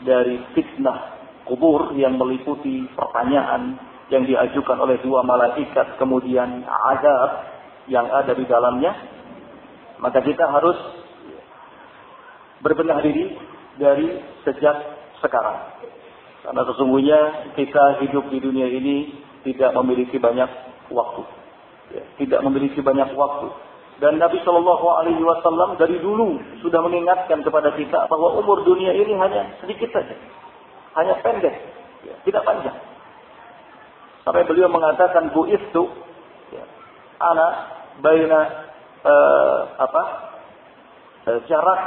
dari fitnah kubur yang meliputi pertanyaan yang diajukan oleh dua malaikat, kemudian azab yang ada di dalamnya, maka kita harus berbenah diri dari sejak sekarang. Karena sesungguhnya kita hidup di dunia ini tidak memiliki banyak waktu. Ya, tidak memiliki banyak waktu. Dan Nabi Shallallahu Alaihi Wasallam dari dulu sudah mengingatkan kepada kita bahwa umur dunia ini hanya sedikit saja, hanya pendek, ya, tidak panjang. Sampai beliau mengatakan bu itu, ya, anak baina uh, apa uh, jarak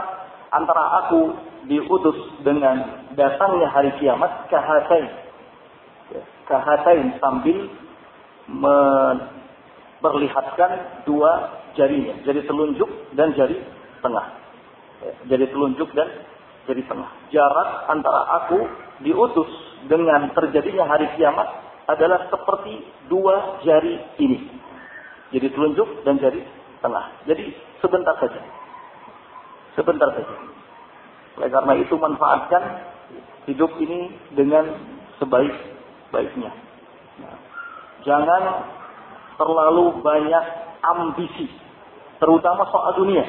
antara aku diutus dengan datangnya hari kiamat kahatain, ya, kahatain sambil memperlihatkan dua jarinya, jari telunjuk dan jari tengah. Ya, jari telunjuk dan jari tengah. Jarak antara aku diutus dengan terjadinya hari kiamat adalah seperti dua jari ini. Jadi telunjuk dan jari tengah. Jadi sebentar saja. Sebentar saja. Oleh karena itu manfaatkan hidup ini dengan sebaik-baiknya. Jangan terlalu banyak ambisi, terutama soal dunia.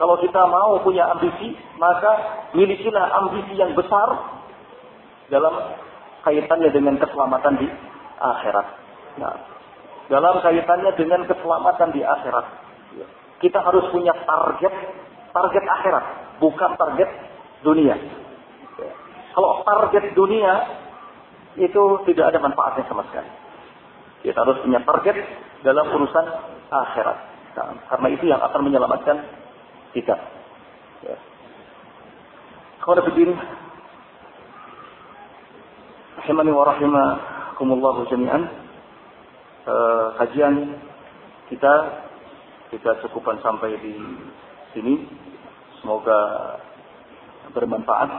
Kalau kita mau punya ambisi, maka milikilah ambisi yang besar dalam kaitannya dengan keselamatan di akhirat. Nah, dalam kaitannya dengan keselamatan di akhirat, kita harus punya target, target akhirat, bukan target dunia. Kalau target dunia itu tidak ada manfaatnya sama sekali. Kita harus punya target dalam urusan akhirat. Nah, karena itu yang akan menyelamatkan kita. Ya. Kalau begini, rahimani wa rahimakumullah jami'an. Eh, kajian kita kita cukupkan sampai di sini. Semoga bermanfaat.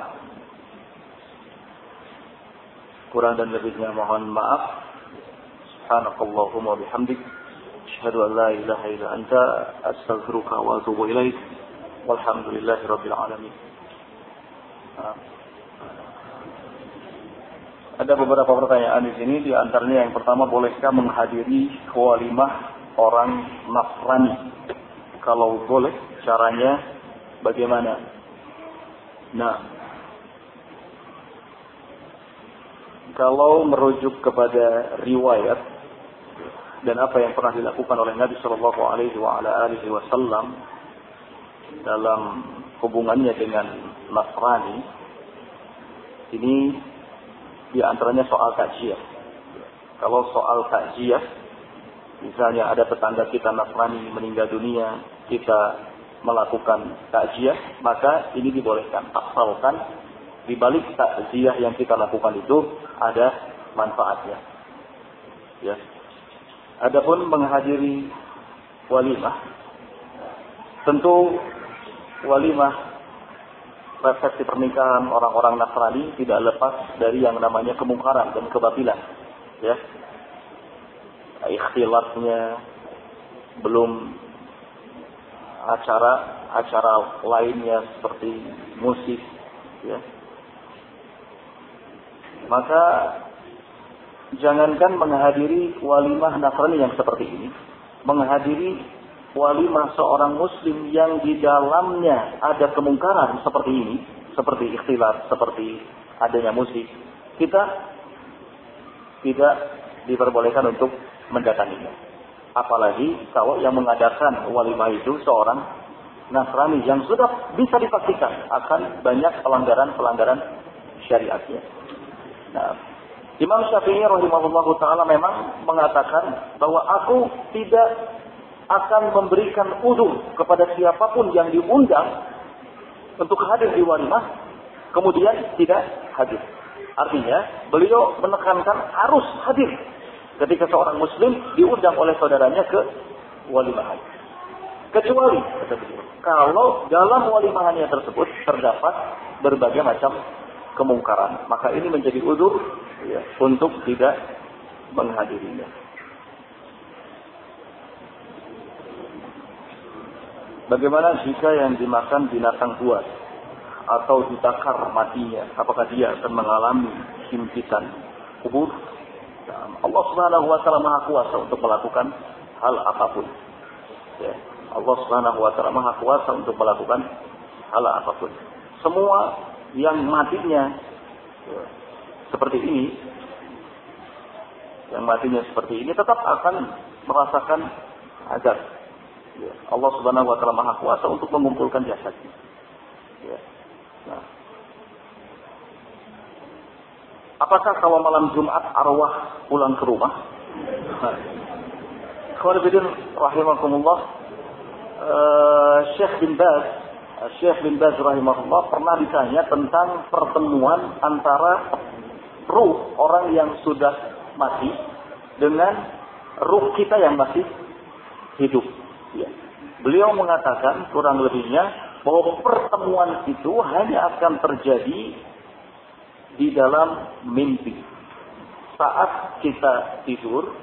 Kurang dan lebihnya mohon maaf. Subhanakallahumma bihamdik. Asyhadu an la ilaha illa anta astaghfiruka wa atubu ilaik. Walhamdulillahi rabbil alamin. Ada beberapa pertanyaan di sini, di antaranya yang pertama, bolehkah menghadiri walimah orang Nasrani? Kalau boleh, caranya bagaimana? Nah, kalau merujuk kepada riwayat dan apa yang pernah dilakukan oleh Nabi Shallallahu Alaihi Wasallam dalam hubungannya dengan Nasrani ini di antaranya soal kajian. Kalau soal kajian, misalnya ada tetangga kita Nasrani meninggal dunia, kita melakukan takziah, maka ini dibolehkan. Asalkan di balik takziah yang kita lakukan itu ada manfaatnya. Ya, Adapun menghadiri walimah, tentu walimah resepsi pernikahan orang-orang Nasrani tidak lepas dari yang namanya kemungkaran dan kebatilan. Ya, ikhtilatnya belum acara-acara lainnya seperti musik, ya. Maka jangankan menghadiri walimah Nasrani yang seperti ini, menghadiri walimah seorang muslim yang di dalamnya ada kemungkaran seperti ini, seperti ikhtilat, seperti adanya musik, kita tidak diperbolehkan untuk mendatanginya. Apalagi kalau yang mengadakan walimah itu seorang Nasrani yang sudah bisa dipastikan akan banyak pelanggaran-pelanggaran syariatnya. Nah, Imam Syafi'i rahimahullah taala memang mengatakan bahwa aku tidak akan memberikan udur kepada siapa pun yang diundang untuk hadir di walimah kemudian tidak hadir. Artinya beliau menekankan harus hadir ketika seorang muslim diundang oleh saudaranya ke walimah. Kecuali kata beliau, kalau dalam walimahannya tersebut terdapat berbagai macam kemungkaran, maka ini menjadi udur ya, untuk tidak menghadirinya. Bagaimana jika yang dimakan binatang buas? atau ditakar matinya, apakah dia akan mengalami himpitan kubur? Nah, Allah Subhanahu wa taala Maha kuasa untuk melakukan hal apa pun. Ya. Allah Subhanahu wa taala Maha kuasa untuk melakukan hal apa pun. Semua yang matinya ya, seperti ini yang matinya seperti ini tetap akan merasakan azab. Ya. Allah Subhanahu wa taala Maha kuasa untuk mengumpulkan jasadnya. Ya. Nah. Apakah kalau malam Jumat arwah pulang ke rumah? Nah. rahimakumullah. Uh, Syekh bin Baz, Syekh bin Baz rahimahullah pernah ditanya tentang pertemuan antara ruh orang yang sudah mati dengan ruh kita yang masih hidup. Ya. Beliau mengatakan kurang lebihnya bahwa pertemuan itu hanya akan terjadi di dalam mimpi. Saat kita tidur,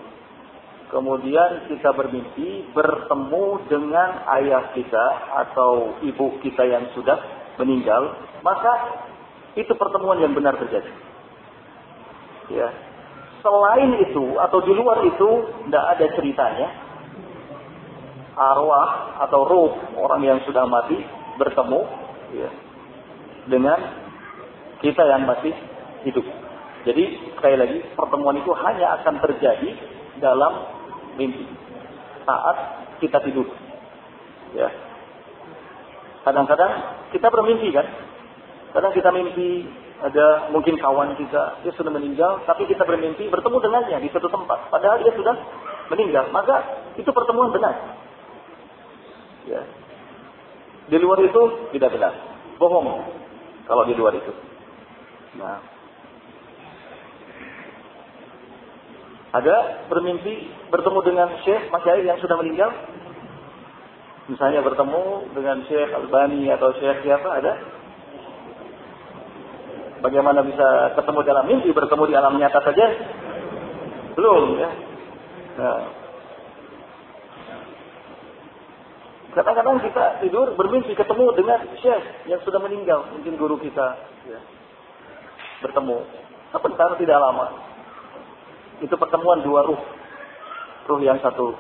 kemudian kita bermimpi bertemu dengan ayah kita atau ibu kita yang sudah meninggal, maka itu pertemuan yang benar terjadi. Ya. Selain itu atau di luar itu tidak ada ceritanya. Arwah atau ruh orang yang sudah mati bertemu ya, dengan kita yang masih hidup. Jadi sekali lagi pertemuan itu hanya akan terjadi dalam mimpi saat kita tidur. Ya. Kadang-kadang kita bermimpi kan? Kadang kita mimpi ada mungkin kawan kita dia sudah meninggal, tapi kita bermimpi bertemu dengannya di suatu tempat. Padahal dia sudah meninggal, maka itu pertemuan benar. Ya. Di luar itu tidak benar. Bohong. Kalau di luar itu. Nah. Ada bermimpi bertemu dengan Syekh Masyair yang sudah meninggal? Misalnya bertemu dengan Syekh Albani atau Syekh siapa ada? Bagaimana bisa ketemu dalam mimpi, bertemu di alam nyata saja? Belum ya. Nah, Kadang-kadang kita tidur bermimpi ketemu dengan syekh yang sudah meninggal, mungkin guru kita. Ya. Bertemu. Sebentar tidak lama. Itu pertemuan dua ruh. Ruh yang satu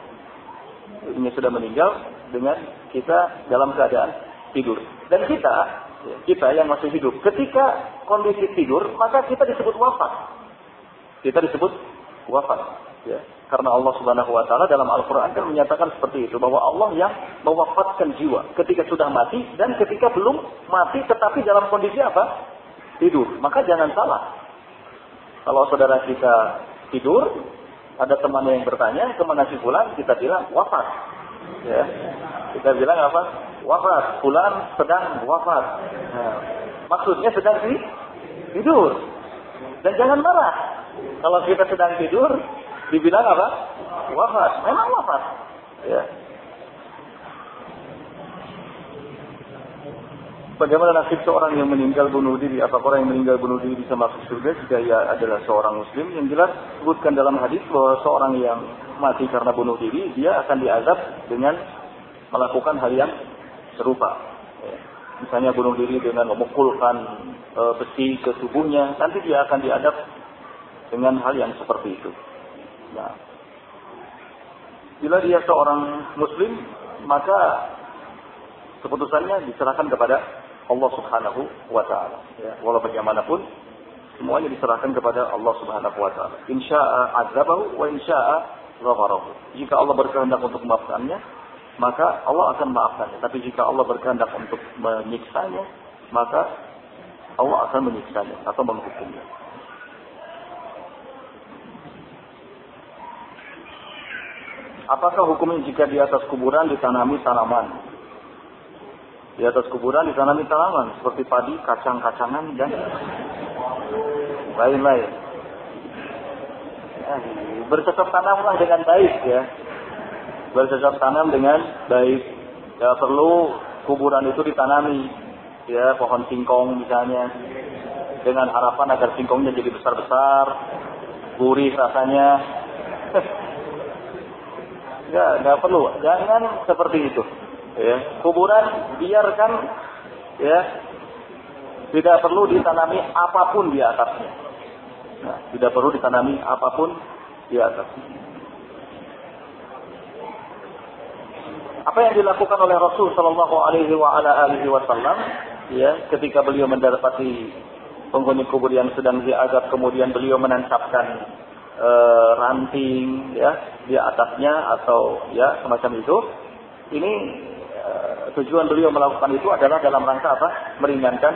ini sudah meninggal dengan kita dalam keadaan tidur. Dan kita, ya, kita yang masih hidup, ketika kondisi tidur, maka kita disebut wafat. Kita disebut wafat. Ya. Karena Allah Subhanahu wa taala dalam Al-Qur'an kan menyatakan seperti itu bahwa Allah yang mewafatkan jiwa ketika sudah mati dan ketika belum mati tetapi dalam kondisi apa? Tidur. Maka jangan salah. Kalau saudara kita tidur, ada teman yang bertanya, ke mana si fulan? Kita bilang wafat. Ya. Kita bilang apa? Wafat. Fulan sedang wafat. Nah, maksudnya sedang tidur. Dan jangan marah. Kalau kita sedang tidur, dibilang apa? Wafat. Memang wafat. Ya. Bagaimana nasib seorang yang meninggal bunuh diri? Apakah orang yang meninggal bunuh diri bisa masuk surga jika ia adalah seorang muslim? Yang jelas sebutkan dalam hadis bahwa seorang yang mati karena bunuh diri, dia akan diazab dengan melakukan hal yang serupa. Ya. Misalnya bunuh diri dengan memukulkan e, besi ke tubuhnya, nanti dia akan diadab dengan hal yang seperti itu. Nah, bila dia seorang muslim, maka keputusannya diserahkan kepada Allah Subhanahu wa taala. Ya, walau bagaimanapun semuanya diserahkan kepada Allah Subhanahu wa taala. Insya'a azabahu wa insya'a ghafarahu. Jika Allah berkehendak untuk memaafkannya, maka Allah akan maafkannya. Tapi jika Allah berkehendak untuk menyiksanya, maka Allah akan menyiksanya atau menghukumnya. Apakah hukumnya jika di atas kuburan ditanami tanaman? Di atas kuburan ditanami tanaman seperti padi, kacang-kacangan dan lain-lain. Ya, bercocok tanamlah dengan baik ya. Bercocok tanam dengan baik. Ya perlu kuburan itu ditanami ya pohon singkong misalnya dengan harapan agar singkongnya jadi besar-besar, gurih rasanya. Enggak, enggak perlu. Jangan seperti itu. Ya, kuburan biarkan ya tidak perlu ditanami apa pun di atasnya. Nah, tidak perlu ditanami apa pun di atasnya. Apa yang dilakukan oleh Rasul Shallallahu Alaihi Wasallam, ya, ketika beliau mendapati penghuni kubur yang sedang diazab, kemudian beliau menancapkan e, ranting, ya, di atasnya atau ya semacam itu. Ini e, tujuan beliau melakukan itu adalah dalam rangka apa? Meringankan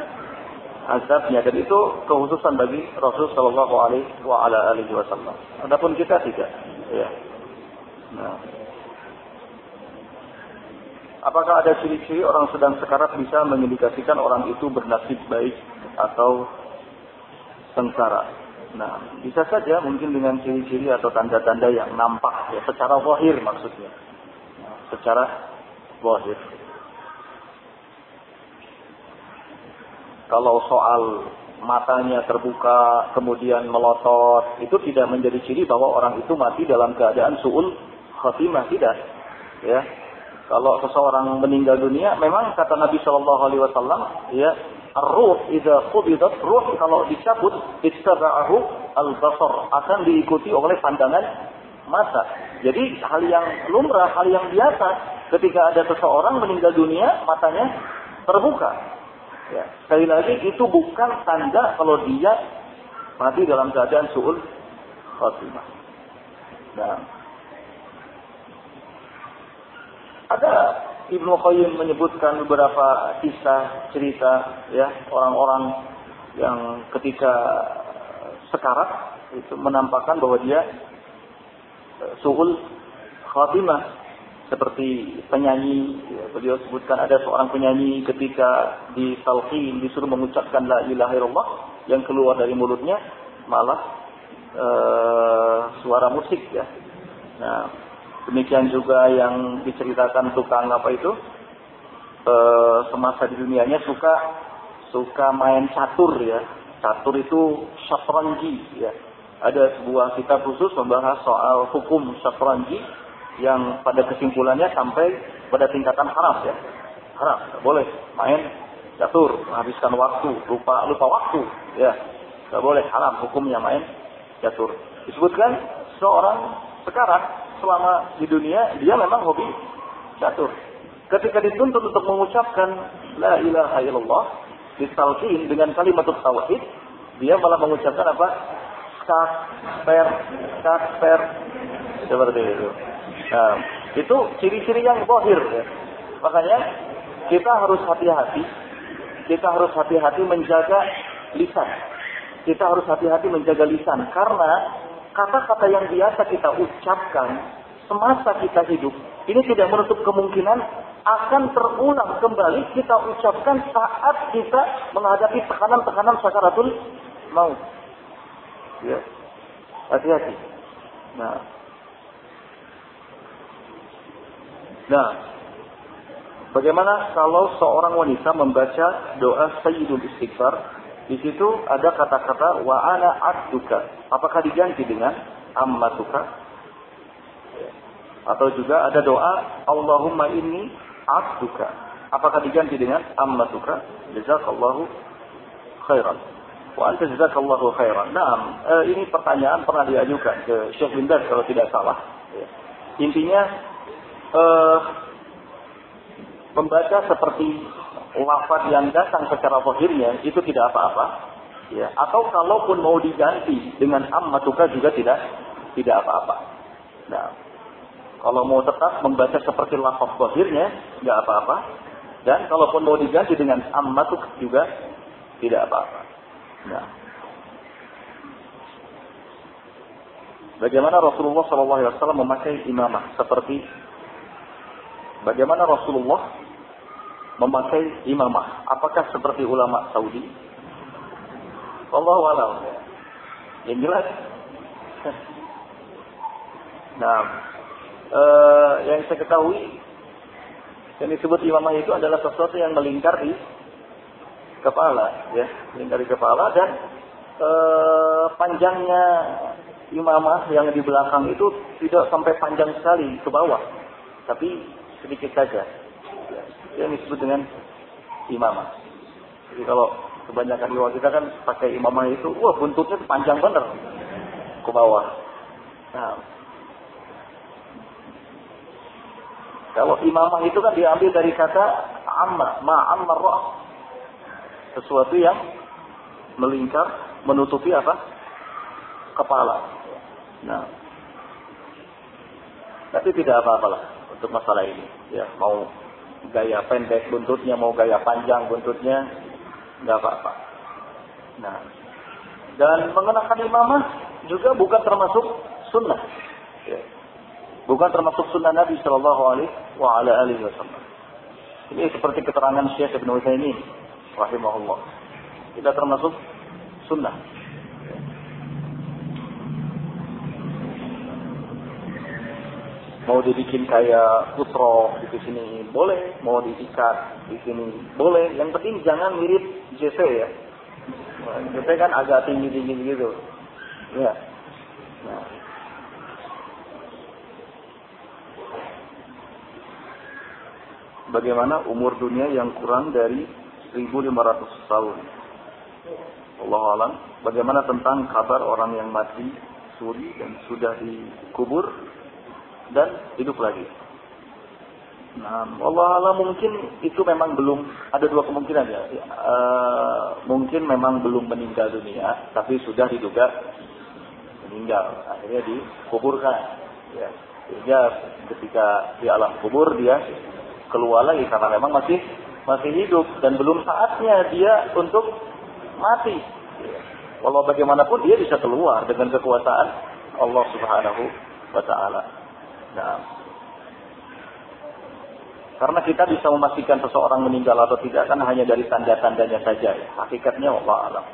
azabnya dan itu kekhususan bagi Rasul Shallallahu Alaihi Wasallam. Adapun kita tidak. Ya. Nah. Apakah ada ciri-ciri orang sedang sekarat bisa mengindikasikan orang itu bernasib baik atau sengsara? Nah, bisa saja mungkin dengan ciri-ciri atau tanda-tanda yang nampak ya, secara wahir maksudnya. Nah, secara wahir. Kalau soal matanya terbuka, kemudian melotot, itu tidak menjadi ciri bahwa orang itu mati dalam keadaan su'ul khatimah, tidak. Ya. Kalau seseorang meninggal dunia, memang kata Nabi Shallallahu Alaihi Wasallam, ya, ruh idza qubidat ruh kalau dicabut ittaba'ahu al-basar akan diikuti oleh pandangan mata. Jadi hal yang lumrah, hal yang biasa ketika ada seseorang meninggal dunia, matanya terbuka. Ya. Sekali lagi itu bukan tanda kalau dia mati dalam keadaan suul khatimah. Nah, ada Ibnu Qayyim menyebutkan beberapa kisah cerita ya orang-orang yang ketika sekarat itu menampakkan bahwa dia eh, suhul khatimah. Seperti penyanyi ya, beliau sebutkan ada seorang penyanyi ketika di talqin disuruh mengucapkan la ilaha illallah yang keluar dari mulutnya malah e, suara musik ya. Nah demikian juga yang diceritakan tukang apa itu e, semasa di dunianya suka suka main catur ya catur itu syafranji ya ada sebuah kitab khusus membahas soal hukum syafranji yang pada kesimpulannya sampai pada tingkatan haram ya. Tidak boleh main catur, menghabiskan waktu, lupa lupa waktu, ya. Tidak boleh haram hukumnya main catur. Disebutkan seorang sekarang selama di dunia dia memang hobi catur. Ketika dituntut untuk mengucapkan la ilaha illallah ditalkin dengan kalimat tauhid, dia malah mengucapkan apa? Kafir, kafir seperti itu. Nah, itu ciri-ciri yang bohir. Ya. Makanya kita harus hati-hati. Kita harus hati-hati menjaga lisan. Kita harus hati-hati menjaga lisan. Karena kata-kata yang biasa kita ucapkan semasa kita hidup, ini tidak menutup kemungkinan akan terulang kembali kita ucapkan saat kita menghadapi tekanan-tekanan sakaratul maut. Ya. Hati-hati. Nah, Nah, bagaimana kalau seorang wanita membaca doa Sayyidul Istighfar? Di situ ada kata-kata wa ana abduka. Apakah diganti dengan ammatuka? Atau juga ada doa Allahumma inni abduka. Apakah diganti dengan ammatuka? Jazakallahu khairan. Wa anta jazakallahu khairan. Nah, ini pertanyaan pernah diajukan ke Syekh bin kalau tidak salah. Intinya uh, membaca seperti lafaz yang datang secara zahirnya itu tidak apa-apa. Ya atau kalaupun mau diganti dengan ammatuka juga tidak tidak apa-apa. Nah kalau mau tetap membaca seperti lafaz zahirnya nggak apa-apa. Dan kalaupun mau diganti dengan ammatuk juga tidak apa-apa. Nah. Bagaimana Rasulullah SAW memakai imamah seperti Bagaimana Rasulullah memakai imamah? Apakah seperti ulama Saudi? Allah alam. Yang jelas. nah, eh, yang saya ketahui yang disebut imamah itu adalah sesuatu yang melingkar di kepala, ya, melingkar di kepala dan eh, panjangnya imamah yang di belakang itu tidak sampai panjang sekali ke bawah, tapi sedikit saja. Yang disebut dengan imamah. Jadi kalau Kebanyakan di kita kan pakai imamah itu, wah buntutnya panjang bener ke bawah. Nah, kalau imamah itu kan diambil dari kata amma, ma'ammar roh. Sesuatu yang melingkar, menutupi apa? Kepala. Nah, tapi tidak apa-apalah untuk masalah ini. Ya, mau gaya pendek buntutnya, mau gaya panjang buntutnya, nggak apa-apa. Nah, dan mengenakan imamah juga bukan termasuk sunnah. Ya. Bukan termasuk sunnah Nabi Shallallahu Alaihi Wasallam. Ini seperti keterangan Syekh Ibn Utsaimin rahimahullah. Tidak termasuk sunnah. Mau dibikin kayak putro di sini boleh, mau diikat di sini boleh. Yang penting jangan mirip JC ya. JC kan agak tinggi tinggi gitu. Ya. Nah. Bagaimana umur dunia yang kurang dari 1500 tahun? Allah alam. Bagaimana tentang kabar orang yang mati suri dan sudah dikubur dan hidup lagi. Nah, Allah Allah mungkin itu memang belum ada dua kemungkinan ya. E, mungkin memang belum meninggal dunia, tapi sudah diduga meninggal. Akhirnya dikuburkan. Ya. Sehingga ketika di alam kubur dia keluar lagi karena memang masih masih hidup dan belum saatnya dia untuk mati. Walau bagaimanapun dia bisa keluar dengan kekuasaan Allah Subhanahu wa taala. Nah, karena kita bisa memastikan seseorang meninggal atau tidak kan hanya dari tanda-tandanya saja. Hakikatnya Allah alam.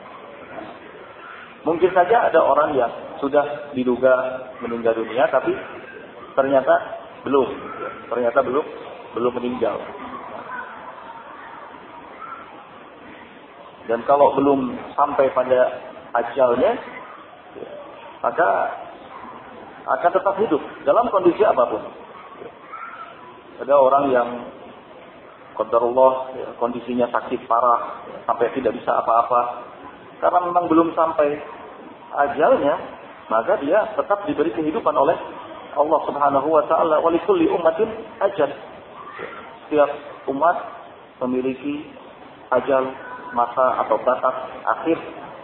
Mungkin saja ada orang yang sudah diduga meninggal dunia tapi ternyata belum. Ternyata belum belum meninggal. Dan kalau belum sampai pada ajalnya, maka akan tetap hidup dalam kondisi apa pun. Ada orang yang Allah ya, kondisinya sakit parah sampai tidak bisa apa-apa karena memang belum sampai ajalnya maka dia tetap diberi kehidupan oleh Allah Subhanahu wa taala wa likulli ummatin ajal. Setiap umat memiliki ajal masa atau batas akhir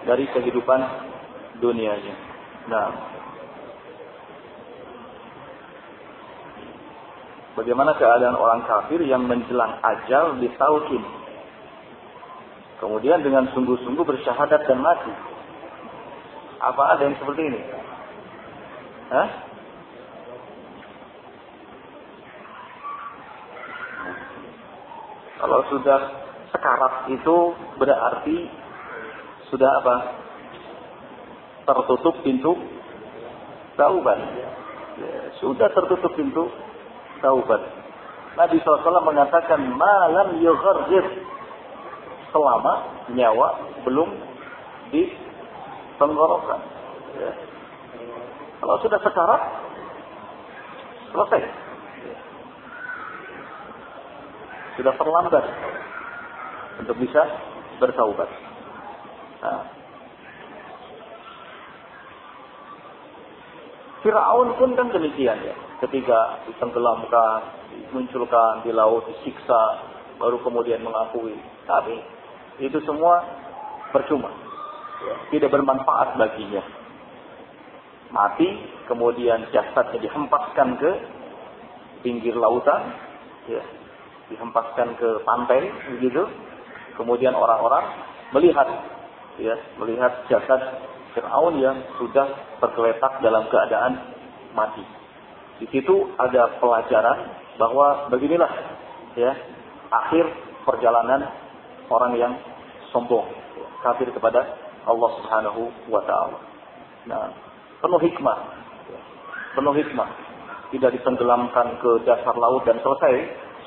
dari kehidupan dunianya. Nah, Bagaimana keadaan orang kafir yang menjelang ajal ditaukin. Kemudian dengan sungguh-sungguh bersyahadat dan mati. Apa ada yang seperti ini? Hah? Kalau sudah sekarat itu berarti sudah apa? Tertutup pintu taubat. Ya, sudah tertutup pintu taubat. Nabi SAW mengatakan malam yughargir selama nyawa belum di tenggorokan. Ya. Kalau sudah sekarat, selesai. Sudah terlambat untuk bisa bertaubat. Nah. Fir'aun pun kan demikian ya ketika ditenggelamkan, dimunculkan di laut, disiksa, baru kemudian mengakui. Tapi itu semua percuma. Tidak bermanfaat baginya. Mati, kemudian jasadnya dihempaskan ke pinggir lautan, ya, dihempaskan ke pantai, begitu. Kemudian orang-orang melihat, ya, melihat jasad Fir'aun yang sudah tergeletak dalam keadaan mati. Di situ ada pelajaran bahwa beginilah ya akhir perjalanan orang yang sombong, kafir kepada Allah Subhanahu wa taala. Nah, penuh hikmah. Penuh hikmah. Tidak ditenggelamkan ke dasar laut dan selesai.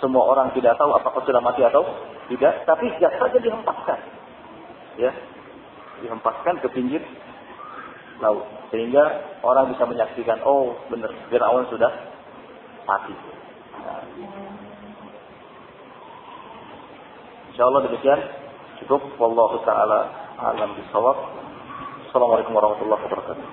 Semua orang tidak tahu apakah sudah mati atau tidak, tapi jasadnya dihempaskan. Ya. Dihempaskan ke pinggir laut. Sehingga orang bisa menyaksikan, oh benar, Fir'aun sudah mati. Nah. Insya Allah demikian Cukup. Wallahu taala alam bisawab. Assalamualaikum warahmatullahi wabarakatuh.